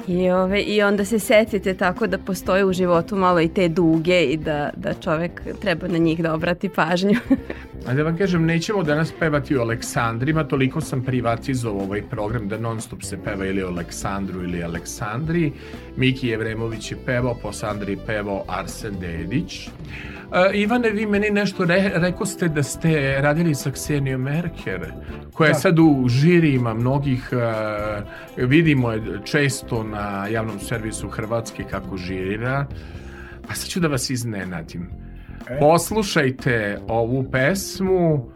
I, ove, I onda se setite tako da postoje u životu malo i te duge i da, da čovek treba na njih da obrati pažnju. A da vam kažem, nećemo danas pevati o Aleksandrima, toliko sam privatizovao ovaj program da non stop se peva ili o Aleksandru ili Aleksandri. Miki Jevremović je pevao, po Sandri pevao Arsen Dedić. Uh, Ivane, vi meni nešto re, rekao ste da ste radili sa Ksenijom Merker, koja je Da. sad u žirima mnogih, uh, vidimo je često na javnom servisu Hrvatske kako žirira. Pa sad ću da vas iznenadim. Poslušajte ovu pesmu,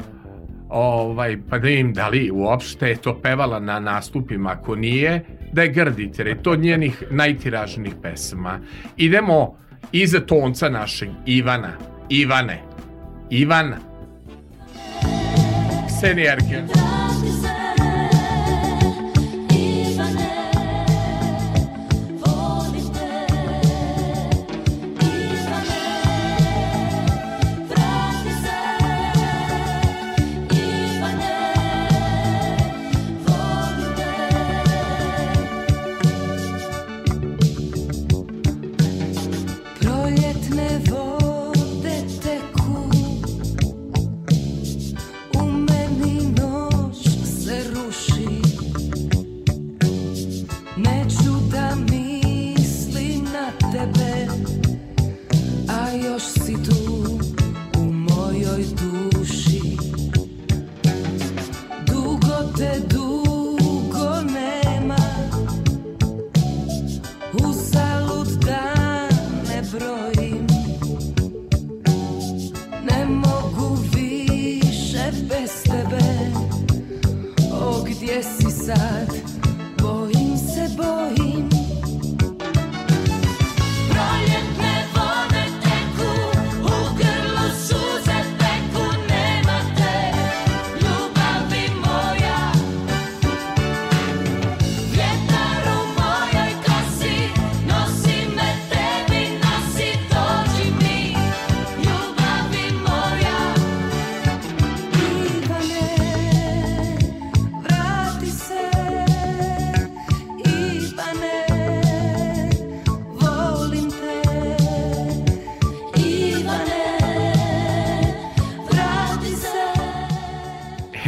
ovaj, pa da im da li uopšte je to pevala na nastupima, ako nije, da je grdite, jer je to njenih najtiražnijih pesama. Idemo iza tonca našeg Ivana. Ivane. Ivan. Ksenija Erkel.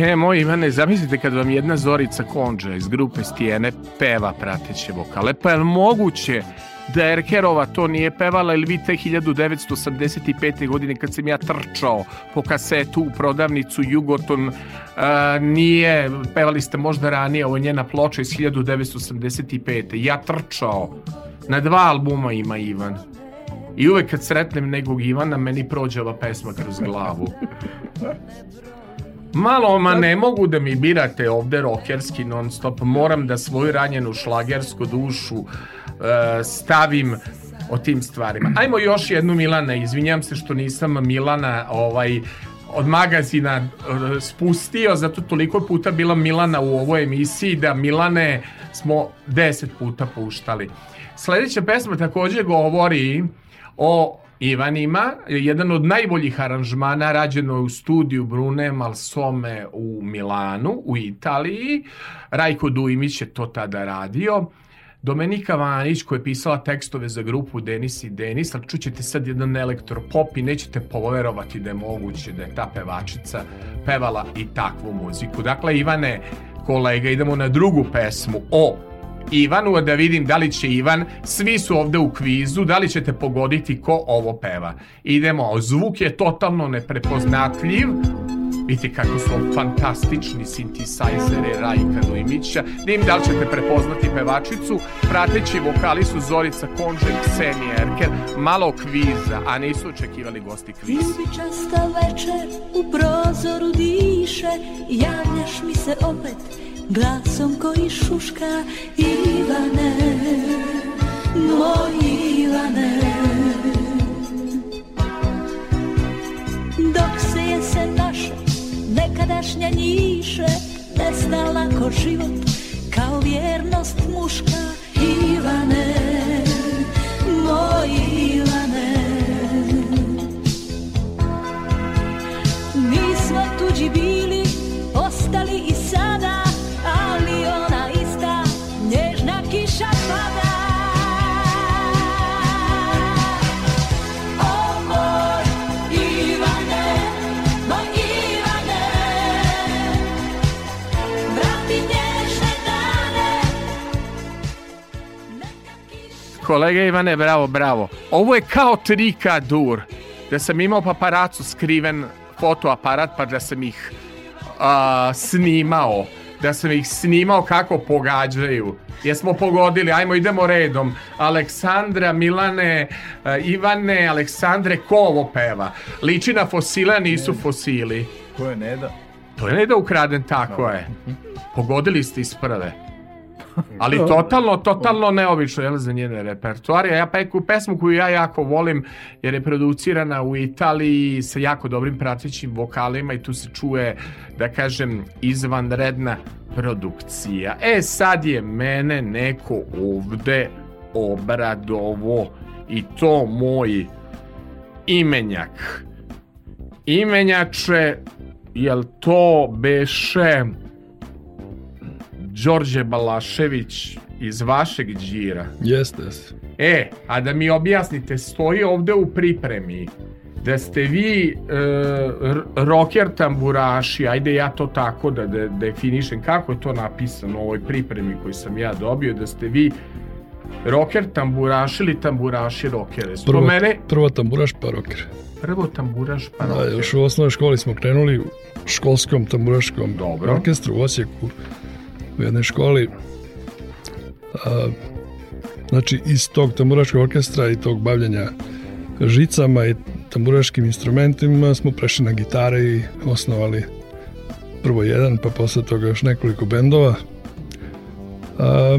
He, moj Ivane, zamislite kad vam jedna Zorica Konđa iz grupe Stijene peva prateće vokale. Pa je li moguće da Erkerova to nije pevala ili vi te 1985. godine kad sam ja trčao po kasetu u prodavnicu Jugoton a, nije, pevali ste možda ranije, ovo je njena ploča iz 1985. Ja trčao, na dva albuma ima Ivan. I uvek kad sretnem nekog Ivana, meni prođe ova pesma kroz glavu. Malo, ma ne mogu da mi birate ovde rokerski non stop, moram da svoju ranjenu šlagersku dušu e, stavim o tim stvarima. Ajmo još jednu Milana, izvinjam se što nisam Milana ovaj od magazina e, spustio, zato toliko puta bila Milana u ovoj emisiji da Milane smo deset puta puštali. Sledeća pesma takođe govori o Ivan ima jedan od najboljih aranžmana rađeno u studiju Brune Malsome u Milanu, u Italiji. Rajko Dujmić je to tada radio. Domenika Vanić koja je pisala tekstove za grupu Denis i Denis, ali čućete sad jedan elektropop i nećete poverovati da je moguće da je ta pevačica pevala i takvu muziku. Dakle, Ivane, kolega, idemo na drugu pesmu o Ivanu, da vidim da li će Ivan, svi su ovde u kvizu, da li ćete pogoditi ko ovo peva. Idemo, zvuk je totalno neprepoznatljiv, Vidite kako su fantastični sintisajzere Rajka Dujmića. Da im da li ćete prepoznati pevačicu. Prateći vokali su Zorica Konža i Ksenija Erkel. Malo kviza, a nisu očekivali gosti kviz. Ljubičasta večer u prozoru diše Javljaš mi se opet glasom koji šuška Ivane, moj Ivane Dok se jesen naša nekadašnja njiše Nesnala ko život kao vjernost muška Ivane, moj Kolega Ivane, bravo, bravo. Ovo je kao trika dur. Da sam imao paparacu skriven fotoaparat pa da sam ih a, snimao. Da sam ih snimao kako pogađaju. Jesmo pogodili, ajmo idemo redom. Aleksandra, Milane, a, Ivane, Aleksandre, ko ovo peva? Liči na fosile, nisu fosili. To je Neda. To je ne da ukraden, tako je. Pogodili ste iz prve. Ali totalno, totalno neobično jel, za njene repertoare. Ja peku pesmu koju ja jako volim jer je producirana u Italiji sa jako dobrim pratećim vokalima i tu se čuje, da kažem, izvanredna produkcija. E, sad je mene neko ovde obradovo i to moj imenjak. Imenjače, jel to beše Đorđe Balašević iz vašeg džira? Jeste. E, a da mi objasnite, stoji ovde u pripremi da ste vi e, r- rocker tamburaši, ajde ja to tako da, da definišem, kako je to napisano u ovoj pripremi koju sam ja dobio, da ste vi rocker tamburaši ili tamburaši rockere. Prvo, Spomene, prvo tamburaš pa rocker. prvo tamburaš pa Da, rocker. još u osnovnoj školi smo krenuli u školskom tamburaškom Dobro. orkestru u Osijeku u jednoj školi. A, znači, iz tog tamburaškog orkestra i tog bavljanja žicama i tamburaškim instrumentima smo prešli na gitare i osnovali prvo jedan, pa posle toga još nekoliko bendova. A,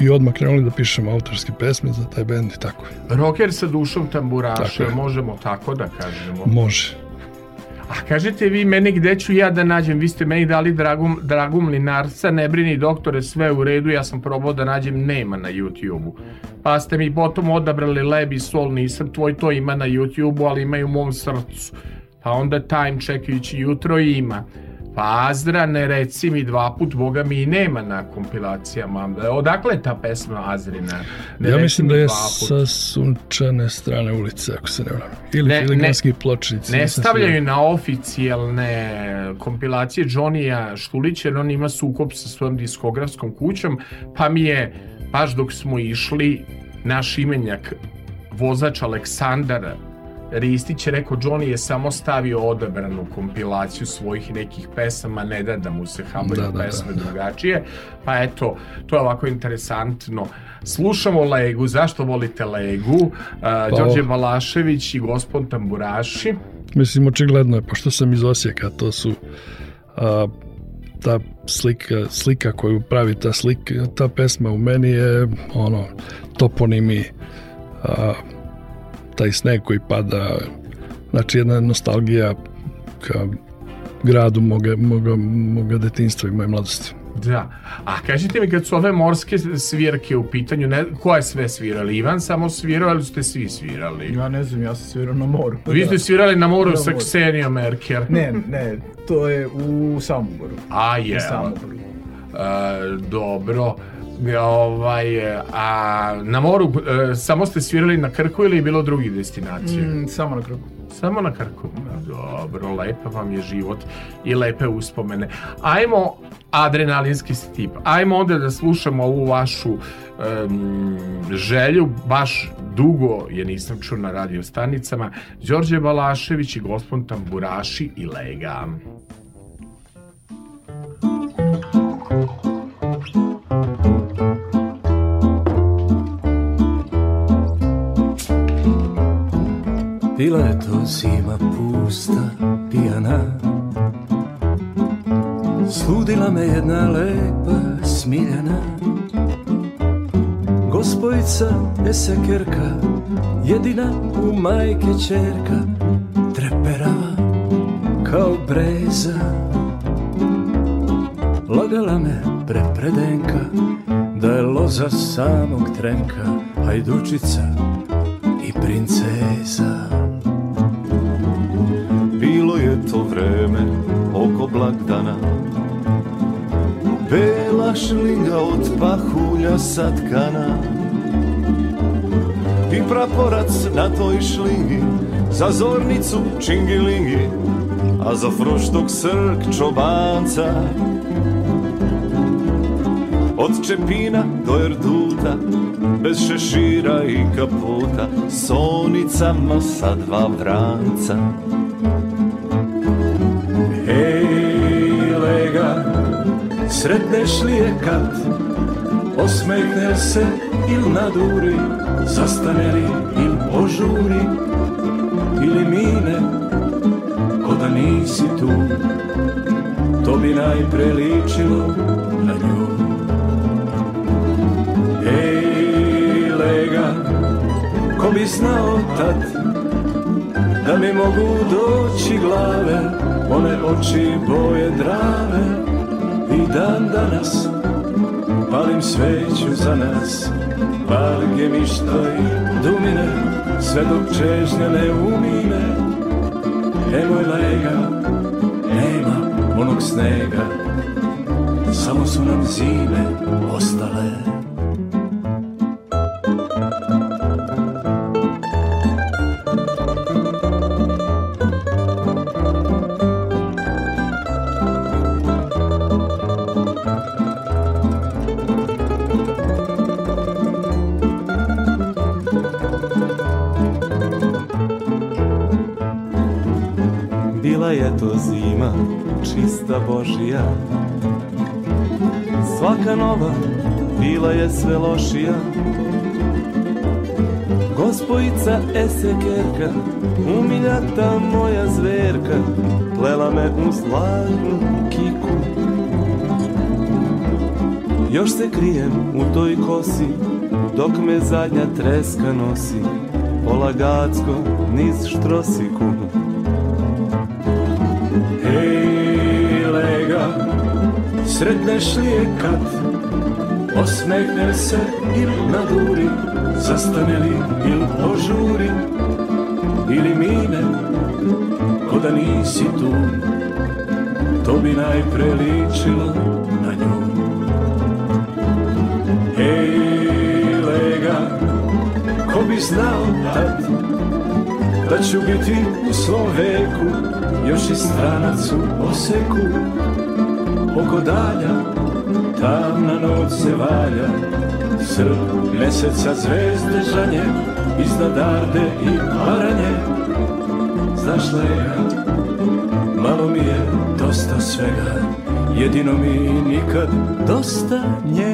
I odmah krenuli da pišemo autorske pesme za taj bend i tako. Rocker sa dušom tamburaša, Tako je. možemo tako da kažemo. Može. A kažete vi meni gde ću ja da nađem, vi ste meni dali dragum, dragum linarca, ne brini doktore, sve u redu, ja sam probao da nađem, nema na YouTube-u. Pa ste mi potom odabrali leb i sol, nisam tvoj, to ima na YouTube-u, ali ima i u mom srcu. Pa onda time čekajući jutro ima. Azdra, ne reci mi dva put, boga mi i nema na kompilacijama. Odakle je ta pesma Azrina? Ne ja mislim mi da je sa sunčane strane ulice, ako se ne varam. Ili Ne, ne, filiganski pločnici. Ne stavljaju na oficijalne kompilacije Johnnyja Štulića jer on ima sukob sa svojom diskografskom kućom pa mi je baš dok smo išli naš imenjak vozač Aleksandar Ristić je rekao Johnny je samo stavio odabranu kompilaciju svojih nekih pesama, ne da da mu se habaju Da, da, da, pesme da. drugačije. Pa eto, to je ovako interesantno. Slušamo Legu, zašto volite Legu? Uh, Đorđe Balašević i Gospon Tamburaši. Mislim, očigledno je, pošto sam iz Osijeka, to su a, ta slika, slika koju pravi ta slika, ta pesma u meni je ono, toponimi, a, taj sneg koji pada, znači jedna nostalgija ka gradu moga, moga, moga detinstva i moje mladosti. Da. A kažite mi kad su ove morske svirke u pitanju, ne, ko je sve svirali? Ivan samo svirao ili ste svi svirali? Ja ne znam, ja sam svirao na moru. Vi ste svirali na moru Na sa. Ksenijom Merker. Ne, ne, to je u Samoboru. A je. U Samoboru. E, dobro. E, Ovaj, a na moru e, samo ste svirali na Krku ili je bilo drugih destinacija? Mm, samo na Krku. Samo na Krku. Dobro, lepa vam je život i lepe uspomene. Ajmo adrenalinski tip. Ajmo onda da slušamo ovu vašu em, želju, baš dugo je nisam čuo na radio stanicama. Đorđe Balašević i gospon Tamburaši i Lega. Bila je to zima pusta, pijana. Sludila me jedna lepa, smiljana Gospojica Esekerka, jedina u majke čerka Treperava kao breza. Lagala me prepredenka Da je loza samog trenka Hajdučica i princeza to vreme oko blagdana. Bela šlinga od pahulja satkana. I praporac na toj šlingi Za zornicu čingilingi A za fruštok srk čobanca. Od čepina do erduta Bez šešira i kaputa S onicama sa dva vranca sretneš li je kad Osmehne se il naduri Zastane li il požuri? Ili mine ko da nisi tu To bi najpre ličilo na nju. Ej, lega, ko bi znao tad da mi mogu doći glave one oči boje drave dan danas palim sveću za nas. Pali gemišta i dumine sve dok čežnja ne umine. Nemoj lega nema onog snega samo su nam zime ostale to zima, čista Božija. Svaka nova bila je sve lošija. Gospojica Esekerka, umiljata moja zverka Plela me u zlatnu kiku. Još se krijem u toj kosi Dok me zadnja treska nosi Polagacko niz štrosiku sretneš li je kad? Osmehne se il naduri Zastane li il požuri? Ili mine ko da nisi tu? To bi najpre ličilo na nju. Ej, lega, ko bi znao tad Da ću biti u svom veku još i stranac u oseku Oko dalja tamna noć se valja. Srp meseca zvezde žanje Iznad Arde i Baranje Znaš lega, malo mi je dosta svega. Jedino mi nikad dosta nje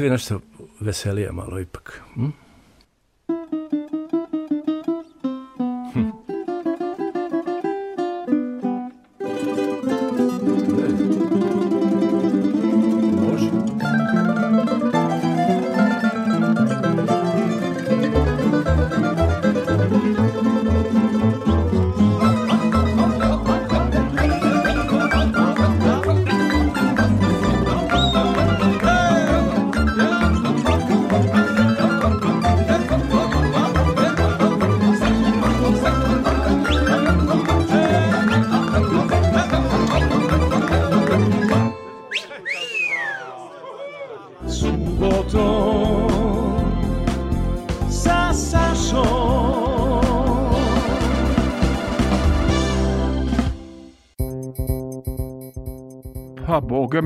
vi nešto veselije malo ipak. Hm?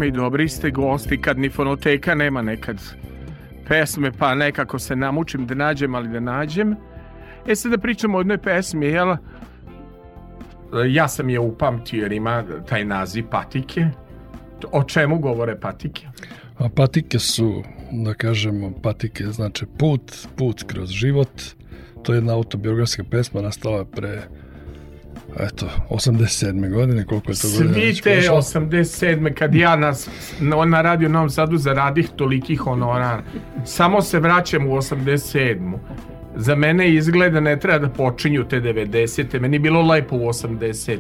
Boga mi, dobri ste gosti kad ni fonoteka nema nekad pesme, pa nekako se namučim da nađem, ali da nađem. E sad da pričamo o jednoj pesmi, jel? Ja sam je upamtio jer ima taj naziv Patike. O čemu govore Patike? A patike su, da kažemo, patike znači put, put kroz život. To je jedna autobiografska pesma nastala pre eto, 87. godine, koliko je to godina Svi već prošlo. 87. kad ja nas, na, na radio Novom Sadu zaradih tolikih honorar. Samo se vraćam u 87. Za mene izgleda ne treba da počinju te 90. Meni je bilo lepo u 80.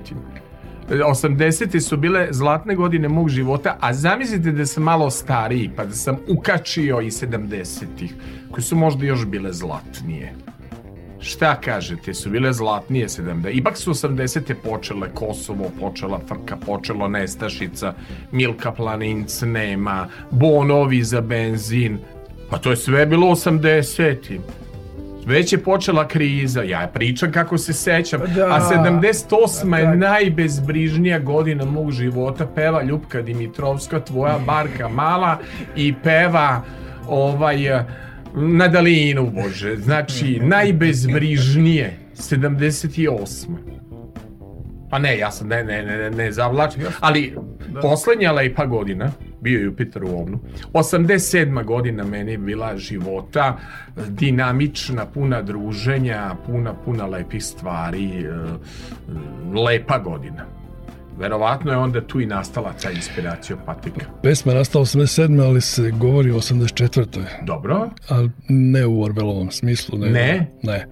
80. su bile zlatne godine mog života, a zamislite da sam malo stariji, pa da sam ukačio i 70-ih, koje su možda još bile zlatnije. Šta kažete, su bile zlatnije 70. Ipak su 80. počele Kosovo, počela Frka, počelo Nestašica, Milka Planinc nema, bonovi za benzin. Pa to je sve bilo 80. Već je počela kriza, ja pričam kako se sećam, Da, a 78. je najbezbrižnija godina mog života, peva Ljupka Dimitrovska, tvoja barka mala i peva ovaj na dalinu, bože, znači najbezbrižnije 78. Pa ne, ja sam ne, ne, ne, ne, ne zavlačim, ali poslednja lepa godina, bio je Jupiter u ovnu, 87. godina meni je bila života, dinamična, puna druženja, puna, puna lepih stvari, e, lepa godina. Verovatno je onda tu i nastala ta inspiracija patika. Pesma je nastala 87. ali se govori o 84. Dobro. Ali ne u Orvelovom smislu. Ne? Ne? Ne.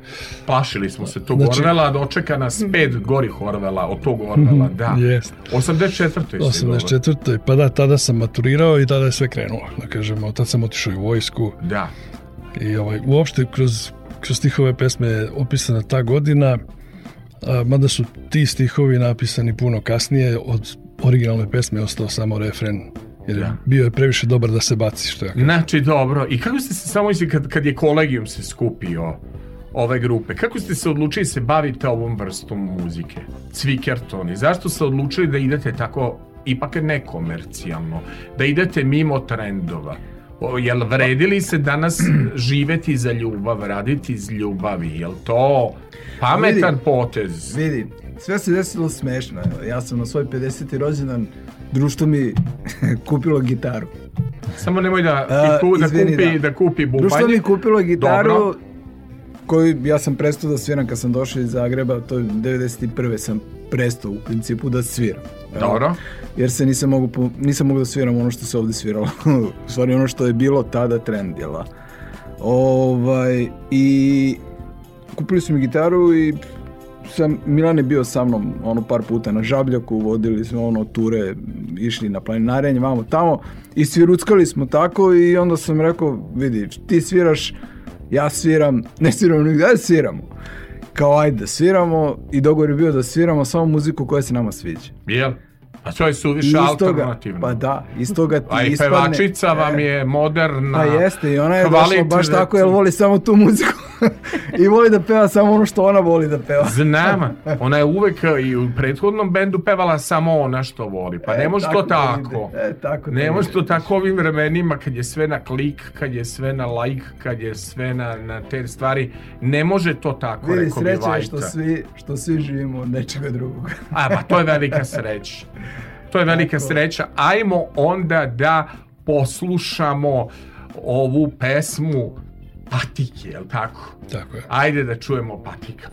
Plašili smo se tog Znači- Orvela, dočeka nas pet gorih Orvela, od tog Orvela, da. Jest. 84. 84. Pa da, tada sam maturirao i tada je sve krenulo. Da kažemo, tad sam otišao i u vojsku. Da. I ovaj, uopšte kroz, kroz stihove pesme je opisana ta godina, mada su ti stihovi napisani puno kasnije, od originalne pesme je ostao samo refren, jer je, Da. bio je previše dobar da se baci, što ja kažem. Znači, dobro. I kako ste se samo misli kad, kad je kolegijum se skupio ove grupe, kako ste se odlučili se bavite ovom vrstom muzike? Cvikerton. I zašto ste odlučili da idete tako ipak nekomercijalno, da idete mimo trendova? Jel vredili se danas živeti za ljubav, raditi iz ljubavi? Jel to pametan Vidi. potez? Vidi, sve se desilo smešno. Evo, Ja sam na svoj 50. rođendan društvo mi kupilo gitaru. Samo nemoj da, A, ku, da, izvini, kupi, da. da. kupi bubanj. Društvo mi kupilo gitaru Dobro. koju ja sam prestao da sviram kad sam došao iz Zagreba, to je 91. sam prestao u principu da sviram. Evo, Dobro. Jer se nisam mogu, nisam mogu da sviram ono što se ovde sviralo. u stvari ono što je bilo tada trend, jel? Ovaj, i kupili su mi gitaru i sam, Milan je bio sa mnom ono par puta na žabljaku, vodili smo ono ture, išli na planinarenje, vamo tamo i sviruckali smo tako i onda sam rekao, vidi, ti sviraš, ja sviram, ne sviramo nigde, ajde sviramo. Kao ajde da sviramo i dogovor je bio da sviramo samo muziku koja se nama sviđa. Jel? A to je suviše alternativno. Pa da, iz toga ti A i ispadne- pevačica vam je moderna. Pa jeste, i ona je došla baš tako, jer voli samo tu muziku. I voli da peva samo ono što ona voli da peva. Znam, ona je uvek i u prethodnom bendu pevala samo ona što voli. Pa ne E, može to tako. E, tako ne može to tako ovim vremenima kad je sve na klik, kad je sve na like, kad je sve na, na te stvari. Ne može to tako, Vidi, rekao bi Vajta. što svi, što svi živimo od nečega drugog. A, pa to je velika sreća. To je velika sreća. Ajmo onda da poslušamo ovu pesmu Patike, je li tako? Tako je. Ajde da čujemo Patika.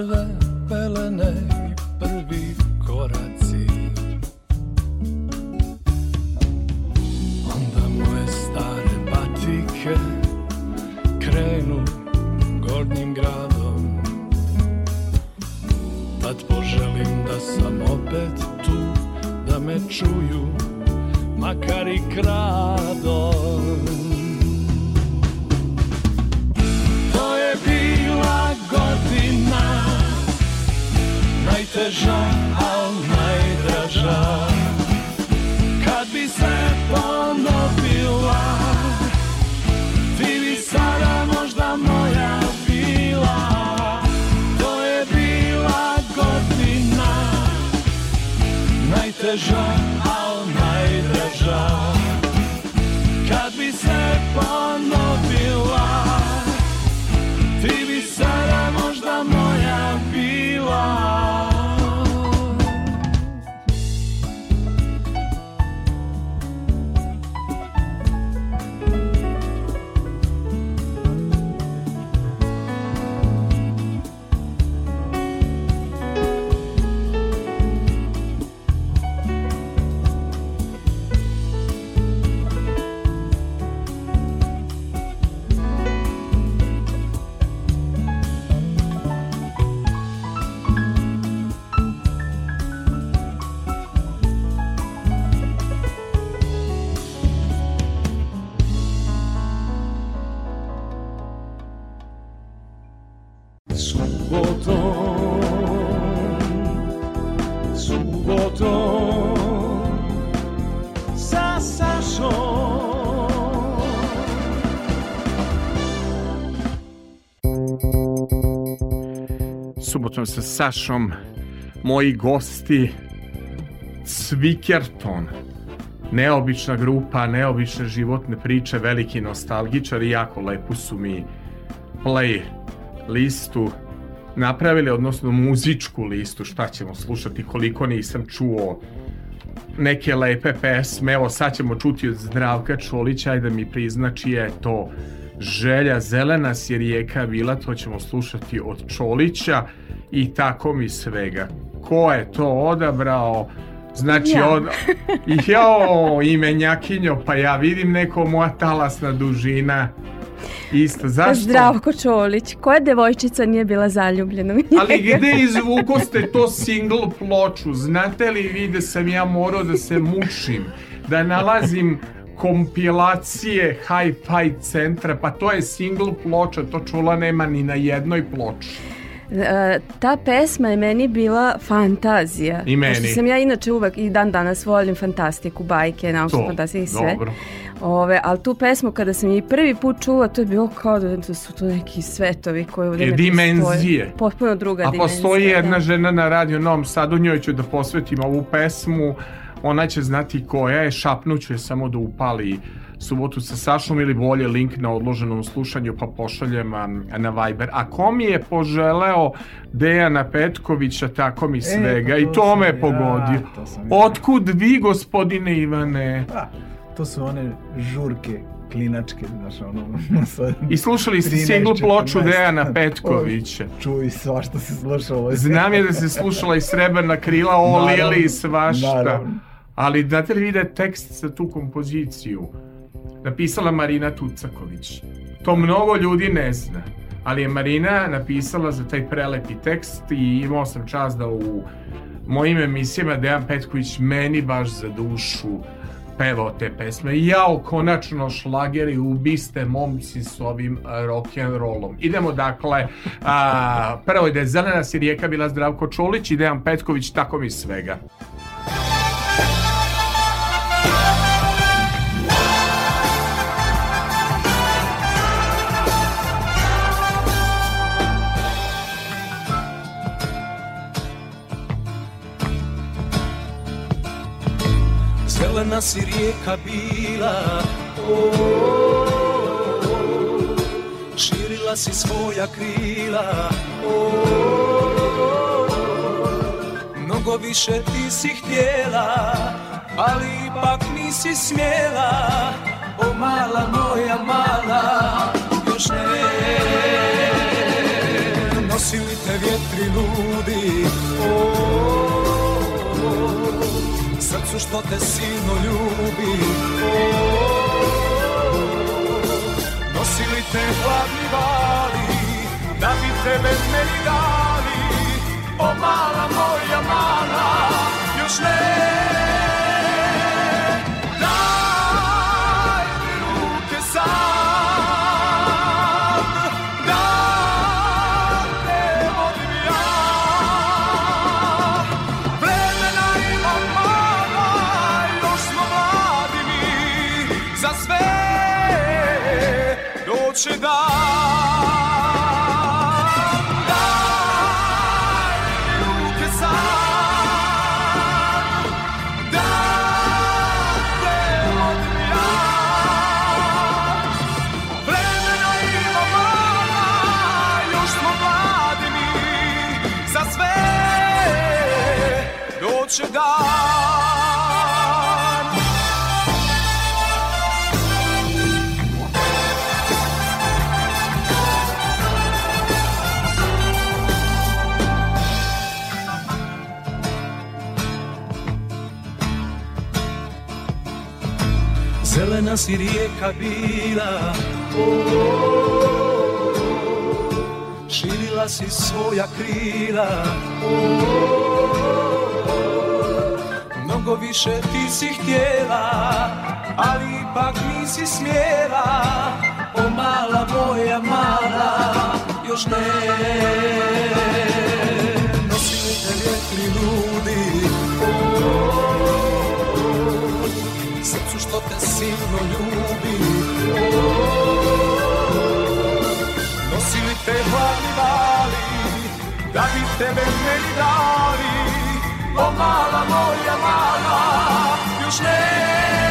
Prve pelene i prvi koraci. Onda moje stare patike krenu gornjim gradom. Tad poželim da sam opet tu, da me čuju, makar i kradom Najteža, al najdraža. Kad bi se ponovila Ti bi sada možda moja bila. To je bila godina Najteža, al najdraža. Kad bi se ponovila Ti bi sada možda moja bila subotom sa Sašom, moji gosti, Svikerton, neobična grupa, neobične životne priče, veliki nostalgičari, jako lepu su mi play listu napravili, odnosno muzičku listu, šta ćemo slušati, koliko nisam čuo neke lepe pesme, evo sad ćemo čuti od Zdravka Čolića, ajde da mi prizna čija je to želja, zelena si rijeka bila, to ćemo slušati od Čolića i tako mi svega. Ko je to odabrao? Znači, Ja. od... jo, imenjakinjo, pa ja vidim neko moja talasna dužina. Isto, zašto? Zdravko Čolić. Koja devojčica nije bila zaljubljena u njega? Ali gde izvuko ste to single ploču? Znate li vi da sam ja morao da se mučim, da nalazim kompilacije hi-fi centra, pa to je single ploča, to čula nema ni na jednoj ploči. E, ta pesma je meni bila fantazija. I meni. Pošto sam ja inače uvek i dan danas volim fantastiku, bajke, naučnu fantastiku i sve. dobro. Ove, ali tu pesmu kada sam je i prvi put čula, to je bilo kao da, su to neki svetovi koji ovdje E, ne dimenzije. postoje. Potpuno druga A dimenzija. postoji jedna da. žena na radio Novom Sadu, njoj ću da posvetim ovu pesmu, ona će znati koja je, šapnuću je samo da upali subotu sa Sašom ili bolje link na odloženom slušanju pa pošaljem a, na Viber. A ko mi je poželeo Dejana Petkovića, tako mi svega pa i to to sam me ja, pogodio. to. Otkud vi, gospodine Ivane? To su one žurke klinačke, znaš, ono... I slušali ste 13, single ploču 14. Dejana Petkovića. Čuj, svašta se slušalo. Znam je da se slušala i srebrna krila, o Lili i svašta. naravno. Ali znate li vi da je tekst za tu kompoziciju napisala Marina Tucaković? To mnogo ljudi ne zna. Ali je Marina napisala za taj prelepi tekst i imao sam čast da u mojim emisijama Dejan Petković meni baš za dušu pevao te pesme. Jao, konačno šlageri, ubiste momci s ovim a, rock and rollom. Idemo dakle, a, prvo je Zelena si rijeka bila Zdravko Čolić i Dejan Petković, tako mi svega. Zelena si rijeka bila o, Širila si svoja krila o, Mnogo više ti si htjela Ali ipak nisi smjela O mala moja mala Još ne. Nosili te vjetri ludi o, srcu što te silno ljubi. Nosili te hladni vali Da bi tebe meni dali. O mala moja mala Još ne Zelena si rijeka bila. O, Širila si svoja krila. O, Mnogo više ti si htjela Ali ipak nisi smjela. O mala moja mala Još ne. Nosili te vjetri ludi? O, Srcu što te silno ljubi. O, Nosili te hladni vali da bi tebe meni dali? O mala moja mala Još ne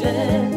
share.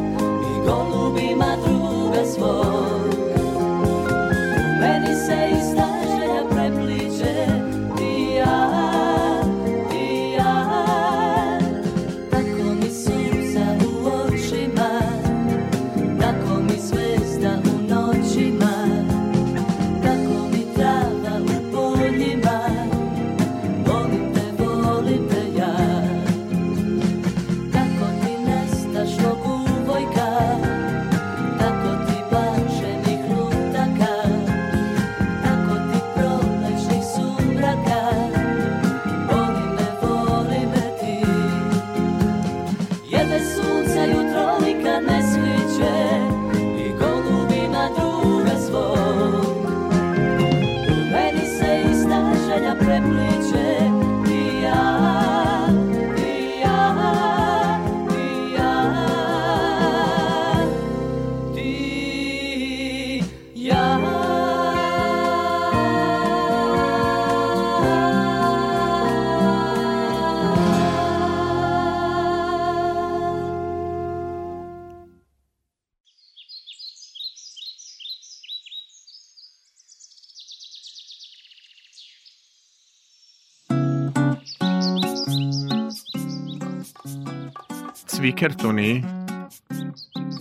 Svikertoni,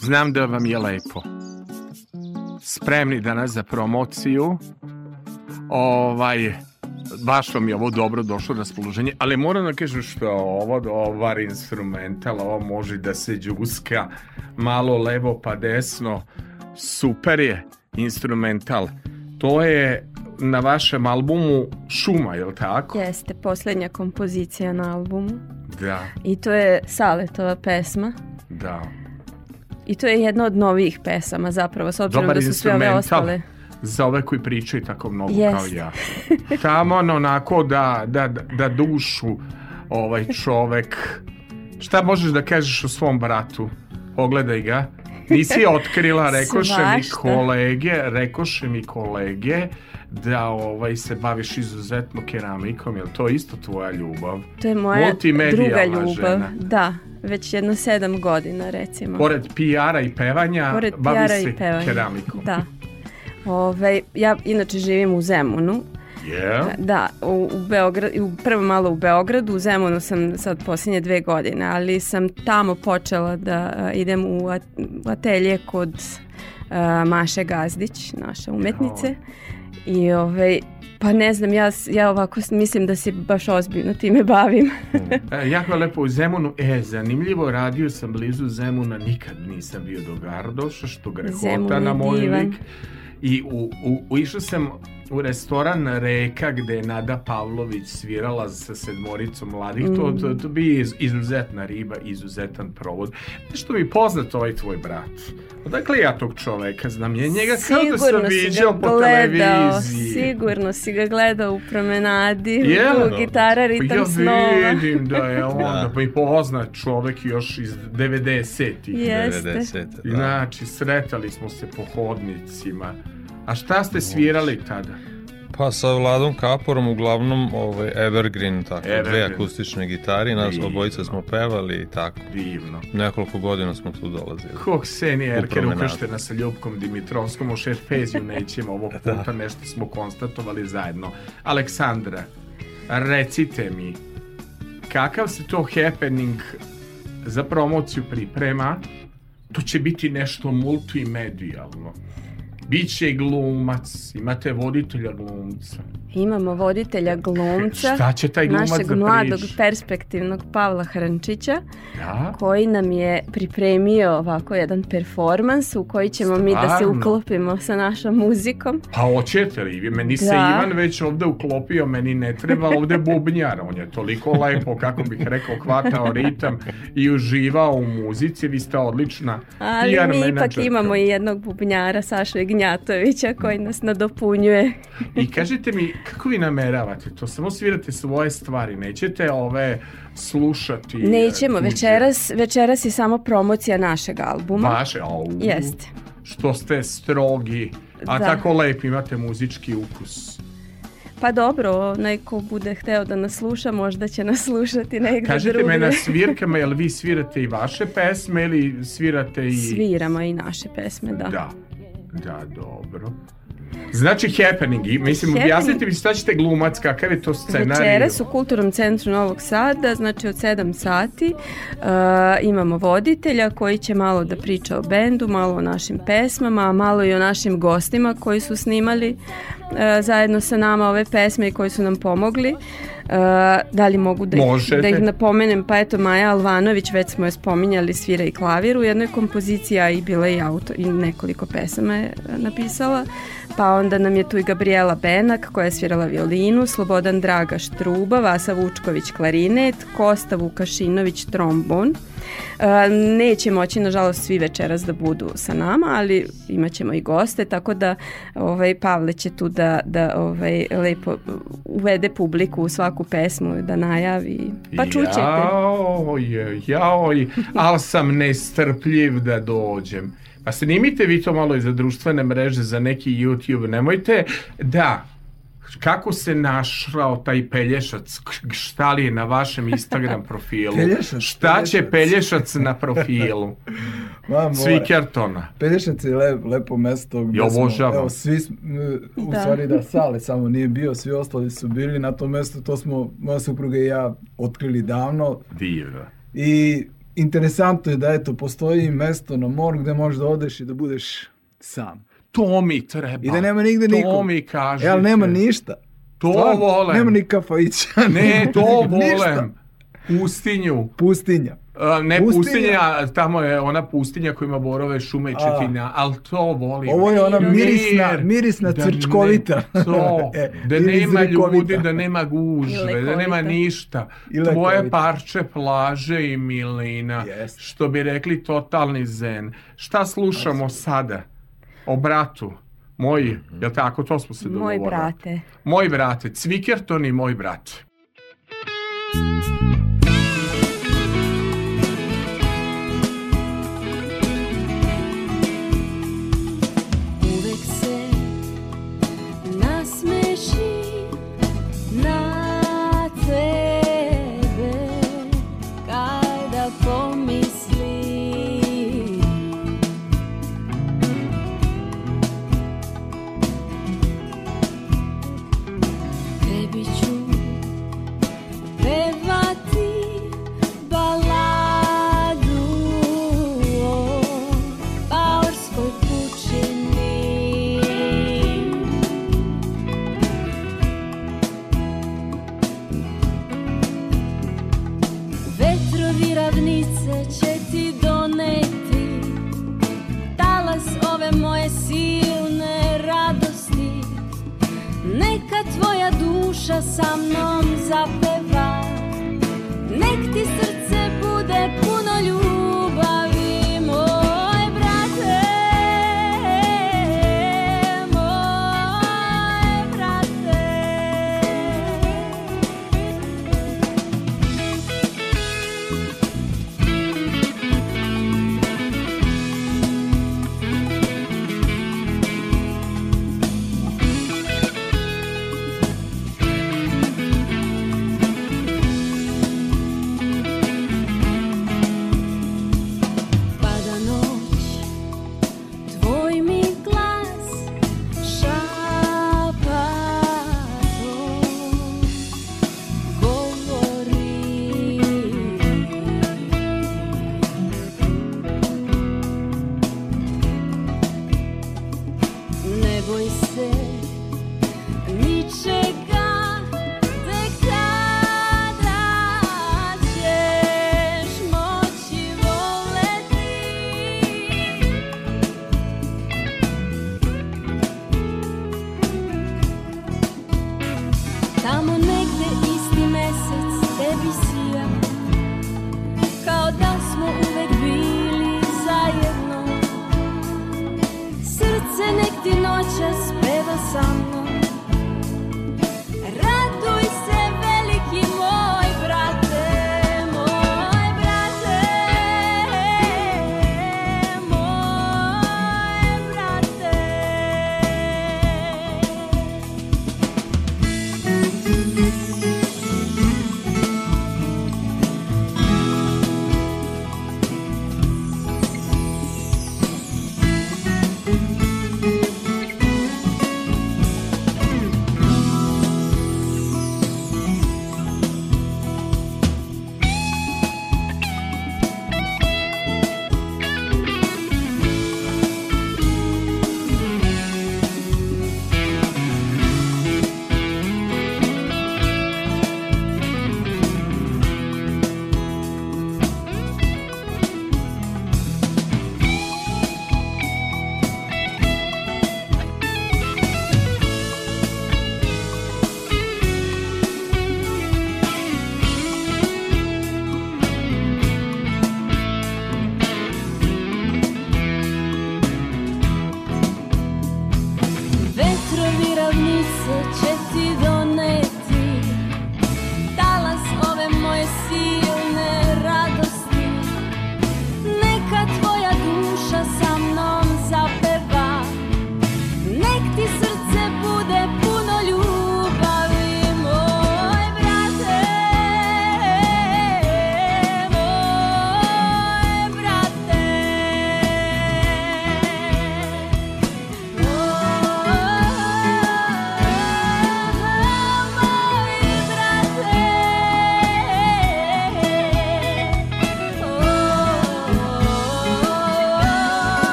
znam da vam je lepo. Spremni danas za promociju. Ovaj, baš vam je ovo dobro došlo raspoloženje, ali moram da kažem što ovo dobar instrumental, ovo može da se džuska malo levo pa desno, super je instrumental. To je na vašem albumu Šuma, je li tako? Jeste, posljednja kompozicija na albumu. Da, I to je Saletova pesma. da. I to je jedna od novijih pesama zapravo, s obzirom Dobar da su sve ove ostale. za ove koji pričaju tako mnogo Jest. kao ja. Tamo onako da, da, da dušu ovaj čovek. Šta možeš da kažeš o svom bratu? Pogledaj ga. Nisi otkrila, rekoše mi kolege, rekoše mi kolege da ovaj se baviš izuzetno keramikom, jel to isto tvoja ljubav? To je moja druga ljubav. žena. Da, već jedno sedam godina recimo. Pored PR-a i pevanja, Pored bavi se i pevanja. keramikom. Da. Ove, ja inače živim u Zemunu. Je? Da, u, u Beograd, u, prvo malo u Beogradu, u Zemunu sam sad posljednje dve godine, ali sam tamo počela da a, idem u, at, u atelje kod a, Maše Gazdić, naše umetnice. I ovaj, pa ne znam, ja, ja ovako mislim da se baš ozbiljno time bavim. E, jako lepo u Zemunu. E, zanimljivo, radio sam blizu Zemuna, nikad nisam bio do Gardoša, što grehota na moj lik. I u, u, u, išao sam u restoran Reka gde je Nada Pavlović svirala sa sedmoricom mladih. To, to, to bi iz, izuzetna riba, izuzetan provod. Nešto mi poznat ovaj tvoj brat. Odakle ja tog čoveka znam? Je njega kao da sam Sigurno viđao po gledao, televiziji. sigurno si ga gledao u promenadi, Jel? u gitara ritam ja snova. vidim da je on da. pa i poznat čovek još iz 90-ih. Jeste. 90. da. Znači, sretali smo se po hodnicima. A šta ste svirali tada? Pa sa Vladom Kaporom uglavnom ovaj, Evergreen, tako, dve Evergreen. akustične gitari, nas Divno. obojica smo pevali i tako. Divno. Nekoliko godina smo tu dolazili. Ko Ksenija U Erker ukrštena sa Ljubkom Dimitrovskom u Šerfeziju nećemo ovog puta, nešto smo konstatovali zajedno. Aleksandra, recite mi, kakav se to happening za promociju priprema? To će biti nešto multimedijalno. Biće glumac, imate voditelja glumca. Imamo voditelja glumca, Šta će taj glumac našeg da mladog perspektivnog Pavla Hrančića, Da? koji nam je pripremio ovako jedan performans u koji ćemo mi da se Stvarno? uklopimo sa našom muzikom. Pa hoćete li? Meni se Da. Ivan već ovde uklopio, meni ne treba ovde bubnjar. On je toliko lepo, kako bih rekao, hvatao ritam i uživao u muzici. Vi ste odlična Ali mi ipak imamo i jednog bubnjara, Sašu Ignjatovića, koji nas nadopunjuje. I kažite mi, kako vi nameravate to? Samo svirate svoje stvari, nećete ove slušati? Nećemo, tuđe? večeras, večeras je samo promocija našeg albuma. Vaše? Au. Jeste. Što ste strogi, a Da. tako lep imate muzički ukus. Pa dobro, neko bude hteo da nas sluša, možda će nas slušati negdje Kažite drugdje. me na svirkama, jel vi svirate i vaše pesme ili svirate i... Sviramo i naše pesme, da. Da, da, dobro. Znači happening, mislim, Happening. objasnite mi šta ćete glumac, kakav je to scenarij? Večeras u Kulturnom centru Novog Sada, znači od 7 sati, uh, imamo voditelja koji će malo da priča o bendu, malo o našim pesmama, malo i o našim gostima koji su snimali uh, zajedno sa nama ove pesme i koji su nam pomogli. Uh, da li mogu da ih, Možete. da ih napomenem? Pa eto, Maja Alvanović, već smo je spominjali, svira i klavir u jednoj kompoziciji, a i bila i autor i nekoliko pesama je e, napisala. Pa onda nam je tu i Gabriela Benak koja je svirala violinu, Slobodan Draga Štruba, Vasa Vučković klarinet, Kosta Vukašinović trombon. E, neće moći nažalost svi večeras da budu sa nama, ali imat ćemo i goste, tako da ovaj, Pavle će tu da, da ovaj, lepo uvede publiku u svaku pesmu, da najavi. Pa čućete. Jaoj, jaoj, ali sam nestrpljiv da dođem. Pa snimite vi to malo i za društvene mreže, za neki YouTube, nemojte da kako se našao taj pelješac, šta li je na vašem Instagram profilu? Pelješac, šta će pelješac. pelješac na profilu? Ma, more. Svikertona. Pelješac je lep, lepo mesto gdje Ja smo, evo, svi, u Da. stvari da Sale samo nije bio, svi ostali su bili na tom mestu, to smo, moja supruga i ja otkrili davno Divno. i interesantno je da eto, postoji mesto na moru gde možeš da odeš i da budeš sam. To mi treba. I da nema nigde to nikog. mi kažete. E, ali nema ništa. To Stvarno, volem. Nema ni kafajića. Ne, to ništa. volem. Pustinju. Pustinja. Ne Pustinja. pustinja. tamo je ona pustinja koja ima borove, šume i A. četina, ali to volim. Ovo je ona Mir. mirisna, mirisna Da ne- crčkovita. To, E, da nema ljudi, da nema gužve, da nema ništa. Tvoje parče plaže i milina, što bi rekli totalni zen. Šta slušamo sada? O bratu. Moji, jel tako, to smo se Moj dogovorili. brate. Moj brate, Cvikerton i moj brat.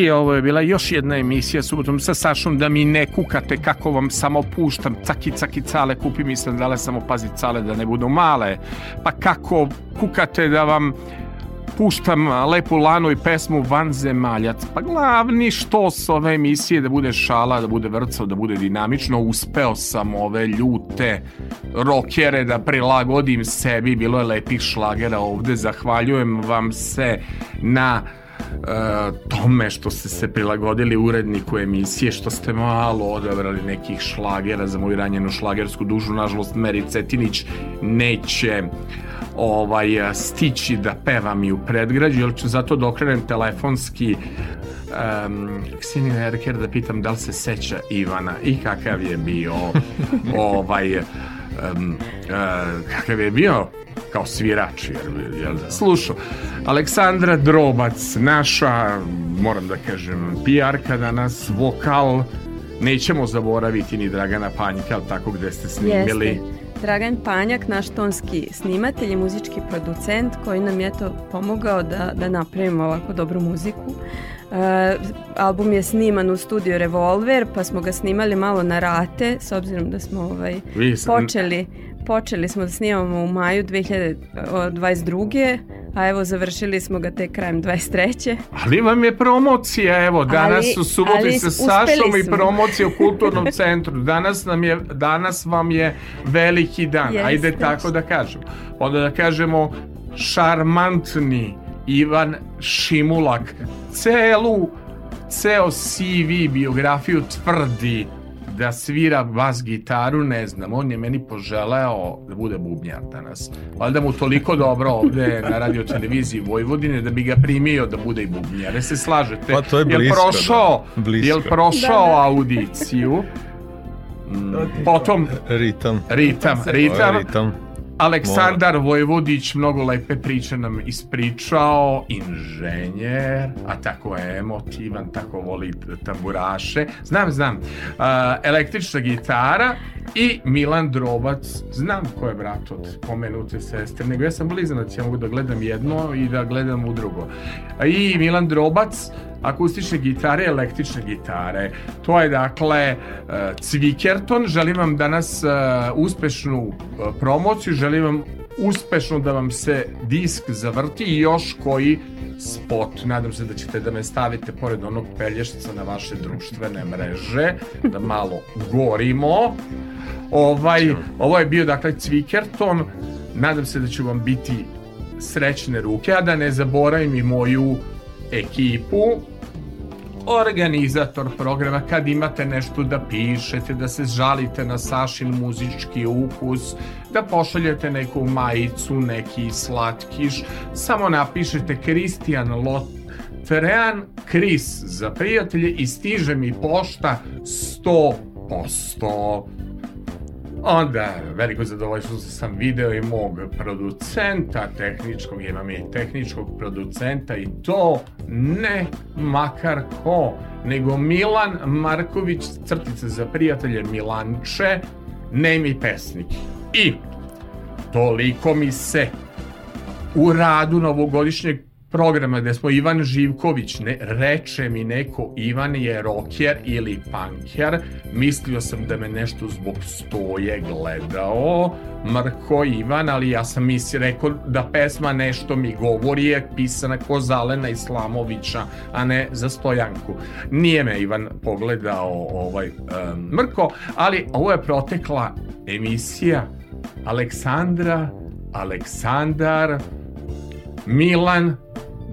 I ovo je bila još jedna emisija subotom sa Sašom da mi ne kukate kako vam samo puštam caki caki cale kupi mi sandale samo pazi cale da ne budu male pa kako kukate da vam puštam lepu lanu i pesmu Vanzemaljac. Pa glavni što s ove emisije da bude šala, da bude vrcao, da bude dinamično. Uspeo sam ove ljute rokere da prilagodim sebi. Bilo je lepih šlagera ovde. Zahvaljujem vam se na tome što ste se prilagodili uredniku emisije, što ste malo odabrali nekih šlagera za moju ranjenu šlagersku dužu. Nažalost, Meri Cetinić neće ovaj stići da pevam i u predgrađu, jer ću zato da okrenem telefonski um, Kseniju Erker da pitam da li se seća Ivana i kakav je bio ovaj um, uh, kakav je bio kao svirač jer, da slušao Aleksandra Drobac naša moram da kažem PR-ka danas vokal nećemo zaboraviti ni Dragana Panjka ali tako gde ste snimili Jeste. Dragan Panjak, naš tonski snimatelj i muzički producent koji nam je to pomogao da, da napravimo ovako dobru muziku. E, album je sniman u studiju Revolver, pa smo ga snimali malo na rate, s obzirom da smo ovaj, počeli, počeli smo da snimamo u maju 2022. A evo završili smo ga tek krajem 23. Ali vam je promocija, evo, danas Ali- u suboti sa Sašom i promocija u kulturnom centru. Danas, nam je, danas vam je veliki dan, Jeste. ajde tako da kažemo. Onda da kažemo šarmantni Ivan Šimulak celu ceo CV biografiju tvrdi da svira bas gitaru, ne znam, on je meni poželeo da bude bubnjar danas. Valjda mu toliko dobro ovde na radio televiziji Vojvodine da bi ga primio da bude i bubnjar. Jel se slažete? Pa to je Jel blisko, prošao, da. Blisko. Jel prošao Da, da. audiciju? Mm, Potom Ritam. Ritam, ritam. Ritam. Aleksandar Vojvodić mnogo lepe priče nam ispričao, inženjer, a tako je emotivan, tako voli tamburaše. Znam, znam. Uh, električna gitara i Milan Drobac. Znam ko je brat od pomenute sestre, nego ja sam blizanac, ja mogu da gledam jedno i da gledam u drugo. I Milan Drobac, akustične gitare, električne gitare. To je dakle uh, Cvikerton. Želim vam danas uh, uspešnu uh, promociju, želim vam uspešno da vam se disk zavrti i još koji spot. Nadam se da ćete da me stavite pored onog pelješca na vaše društvene mreže, da malo gorimo. Ovaj, ovo je bio dakle Cvikerton. Nadam se da će vam biti srećne ruke, a da ne zaboravim i moju ekipu organizator programa kad imate nešto da pišete, da se žalite na Sašin muzički ukus, da pošaljete neku majicu, neki slatkiš, samo napišete Kristijan Lot Trean Kris za prijatelje i stiže mi pošta 100%. Onda, veliko zadovoljstvo sam video i mog producenta tehničkog, imam i tehničkog producenta i to ne makar ko, nego Milan Marković, crtica za prijatelje Milanče, nemi pesnik. I toliko mi se u radu novogodišnjeg programa gde smo Ivan Živković, ne, reče mi neko Ivan je rocker ili punker, mislio sam da me nešto zbog stoje gledao, Mrko Ivan, ali ja sam misli rekao da pesma nešto mi govori je pisana ko Zalena Islamovića, a ne za stojanku. Nije me Ivan pogledao ovaj um, Mrko, ali ovo je protekla emisija Aleksandra, Aleksandar, Milan,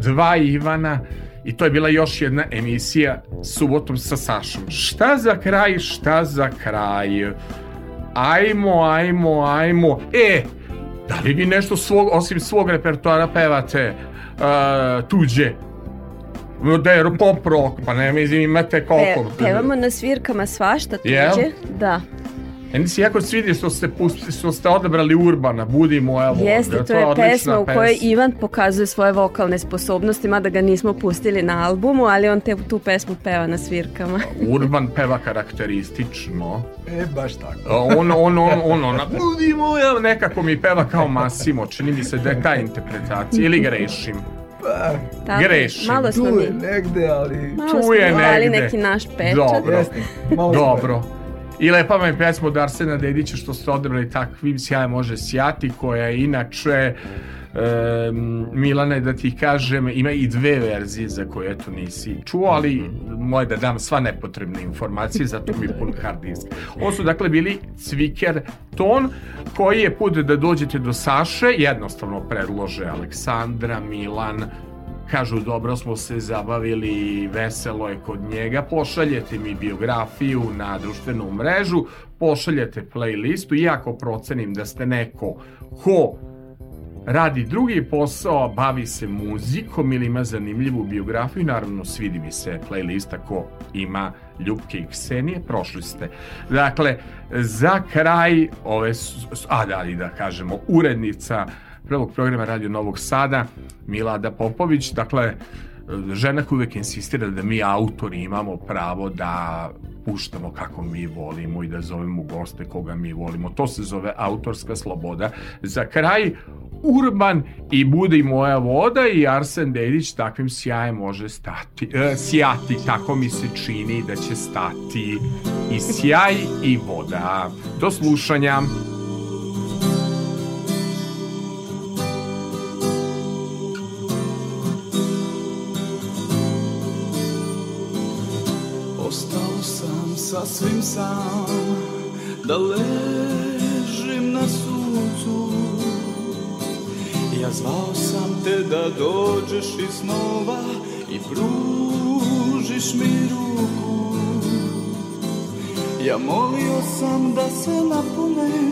dva Ivana i to je bila još jedna emisija subotom sa Sašom. Šta za kraj, šta za kraj? Ajmo, ajmo, ajmo. E, da li vi nešto svog, osim svog repertoara pevate uh, tuđe? Da je pop rock, pa ne mislim imate koliko. Pe, pevamo na svirkama svašta tuđe. Jel? Da. Meni se jako svidi što ste, pusti, što ste odabrali Urbana, Budi moja voda. Jeste, to je odlična pesma u kojoj Ivan pokazuje svoje vokalne sposobnosti, mada ga nismo pustili na albumu, ali on te, tu pesmu peva na svirkama. Urban peva karakteristično. E, baš tako. On, on, on, on, ona, budi moja, nekako mi peva kao Massimo, čini mi se da je ta interpretacija, ili grešim. Pa, Grešim. Malo smo tu je mi. negde, ali... Malo Tu smo je negde. neki naš pečat. Dobro. Jeste, malo smo- Dobro. I lepa vam je pesma od Arsena Dedića što ste odabrali takvim sjajem može sjati koja je inače Um, Milane, da ti kažem, ima i dve verzije za koje eto nisi čuo, ali moje da dam sva nepotrebne informacije, zato mi je pun hard disk. Ovo su dakle bili Cviker Ton, koji je put da dođete do Saše, jednostavno predlože Aleksandra, Milan, kažu dobro smo se zabavili, veselo je kod njega, pošaljete mi biografiju na društvenu mrežu, pošaljete playlistu i ako procenim da ste neko ko radi drugi posao, bavi se muzikom ili ima zanimljivu biografiju, naravno svidi mi se playlista ko ima Ljubke i Ksenije, prošli ste. Dakle, za kraj ove, a da, i da kažemo, urednica prvog programa Radio Novog Sada, Milada Popović, dakle, žena koja uvek insistira da mi autori imamo pravo da puštamo kako mi volimo i da zovemo goste koga mi volimo. To se zove autorska sloboda. Za kraj, Urban i Bude i moja voda i Arsen Dedić takvim sjajem može stati, e, sjati, tako mi se čini da će stati i sjaj i voda. Do slušanja. Sasvim sam Da ležim na suncu. Ja zvao sam te da dođeš iz snova I pružiš mi ruku. Ja molio sam da se napune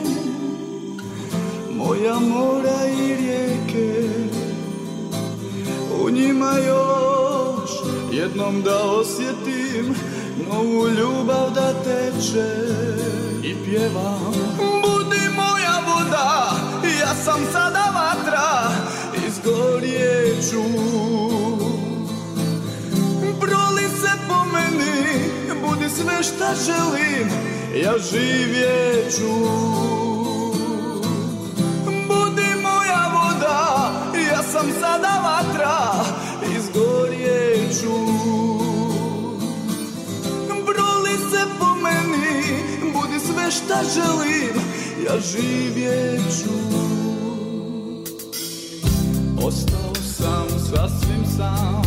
Moja mora i rijeke. U njima još jednom da osjetim Novu ljubav da teče i pjevam. Budi moja voda, ja sam sada vatra Izgorjeću Proli se po meni, budi sve šta želim Ja živjeću Budi moja voda, ja sam sada vatra Izgorjeću sve šta želim Ja živjeću Ostao sam sasvim sam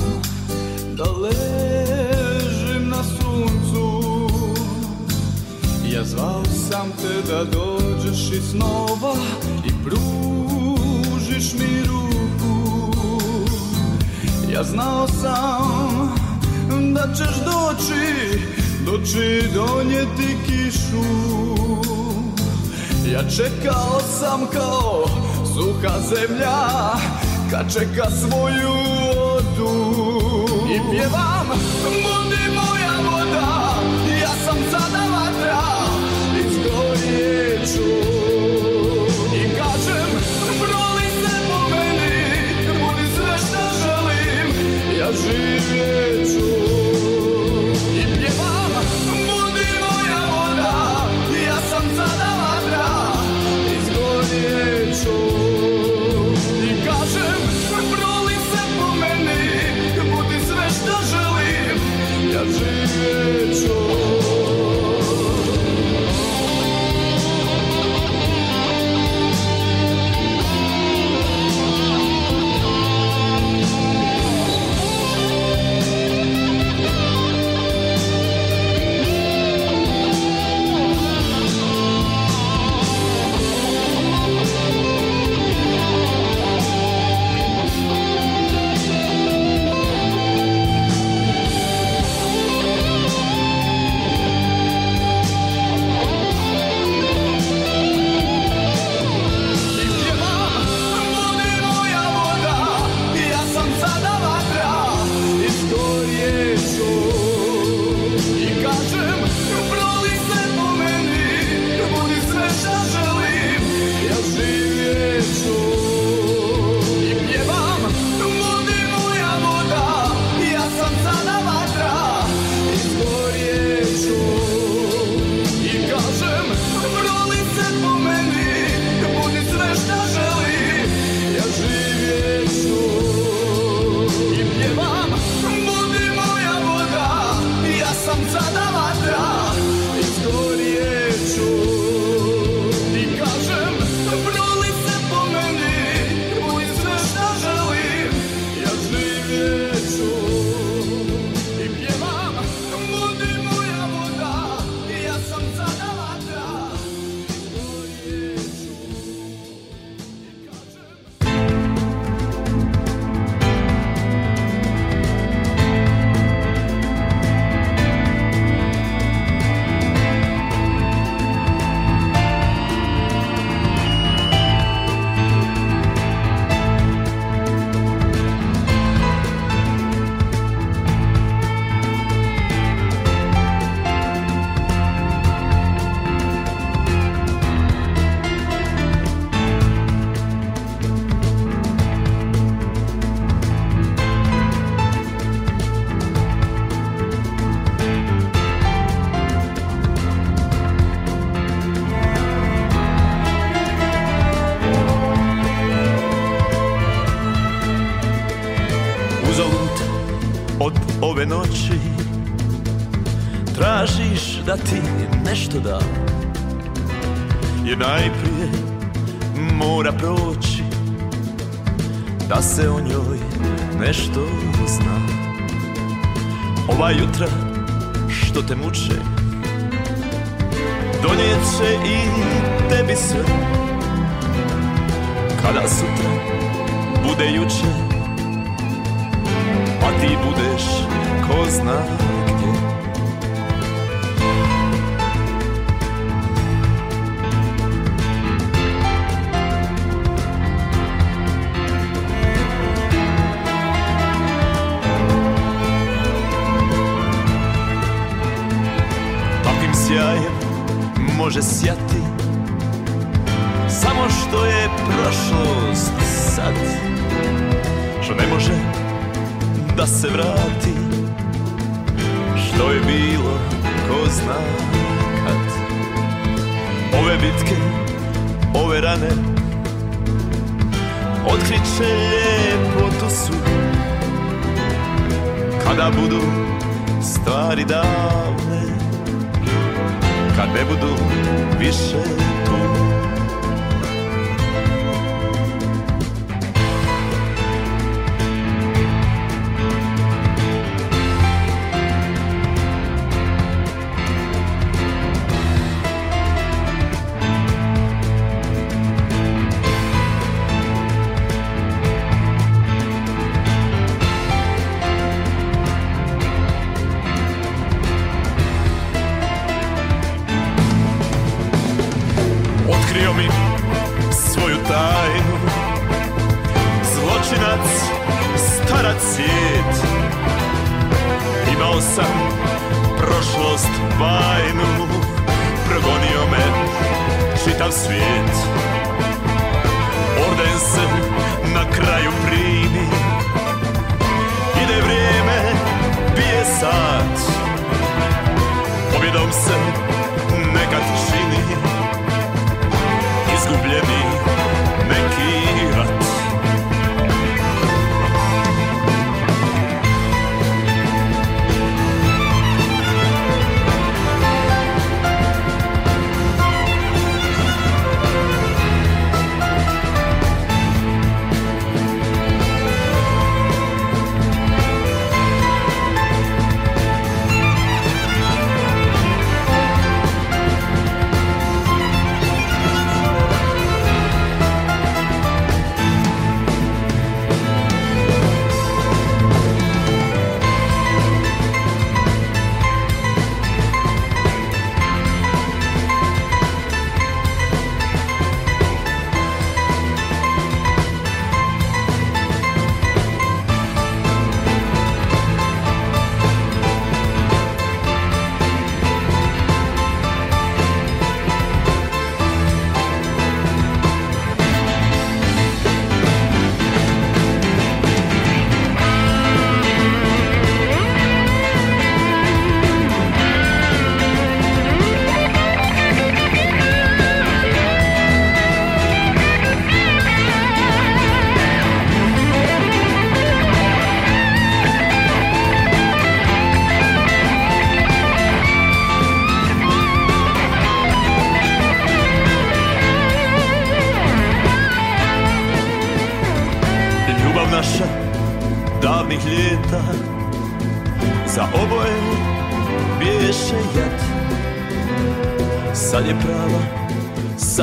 Da ležim na suncu. Ja zvao sam te da dođeš iz snova I pružiš mi ruku. Ja znao sam da ćeš doći Doći donijeti kišu. Ja čekao sam kao suha zemlja Kad čeka svoju vodu. I pjevam Budi moja voda Ja sam sada vatra I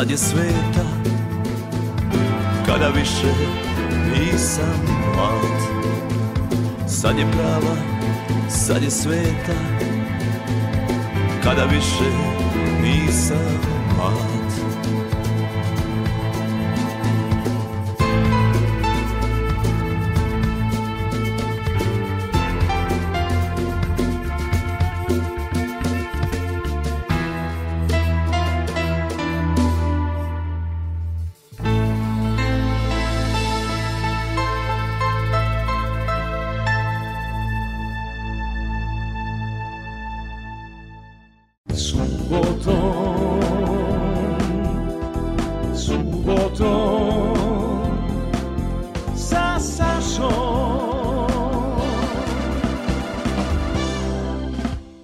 sad je sveta Kada više nisam mlad. Sad je prava, sad je sveta Kada više nisam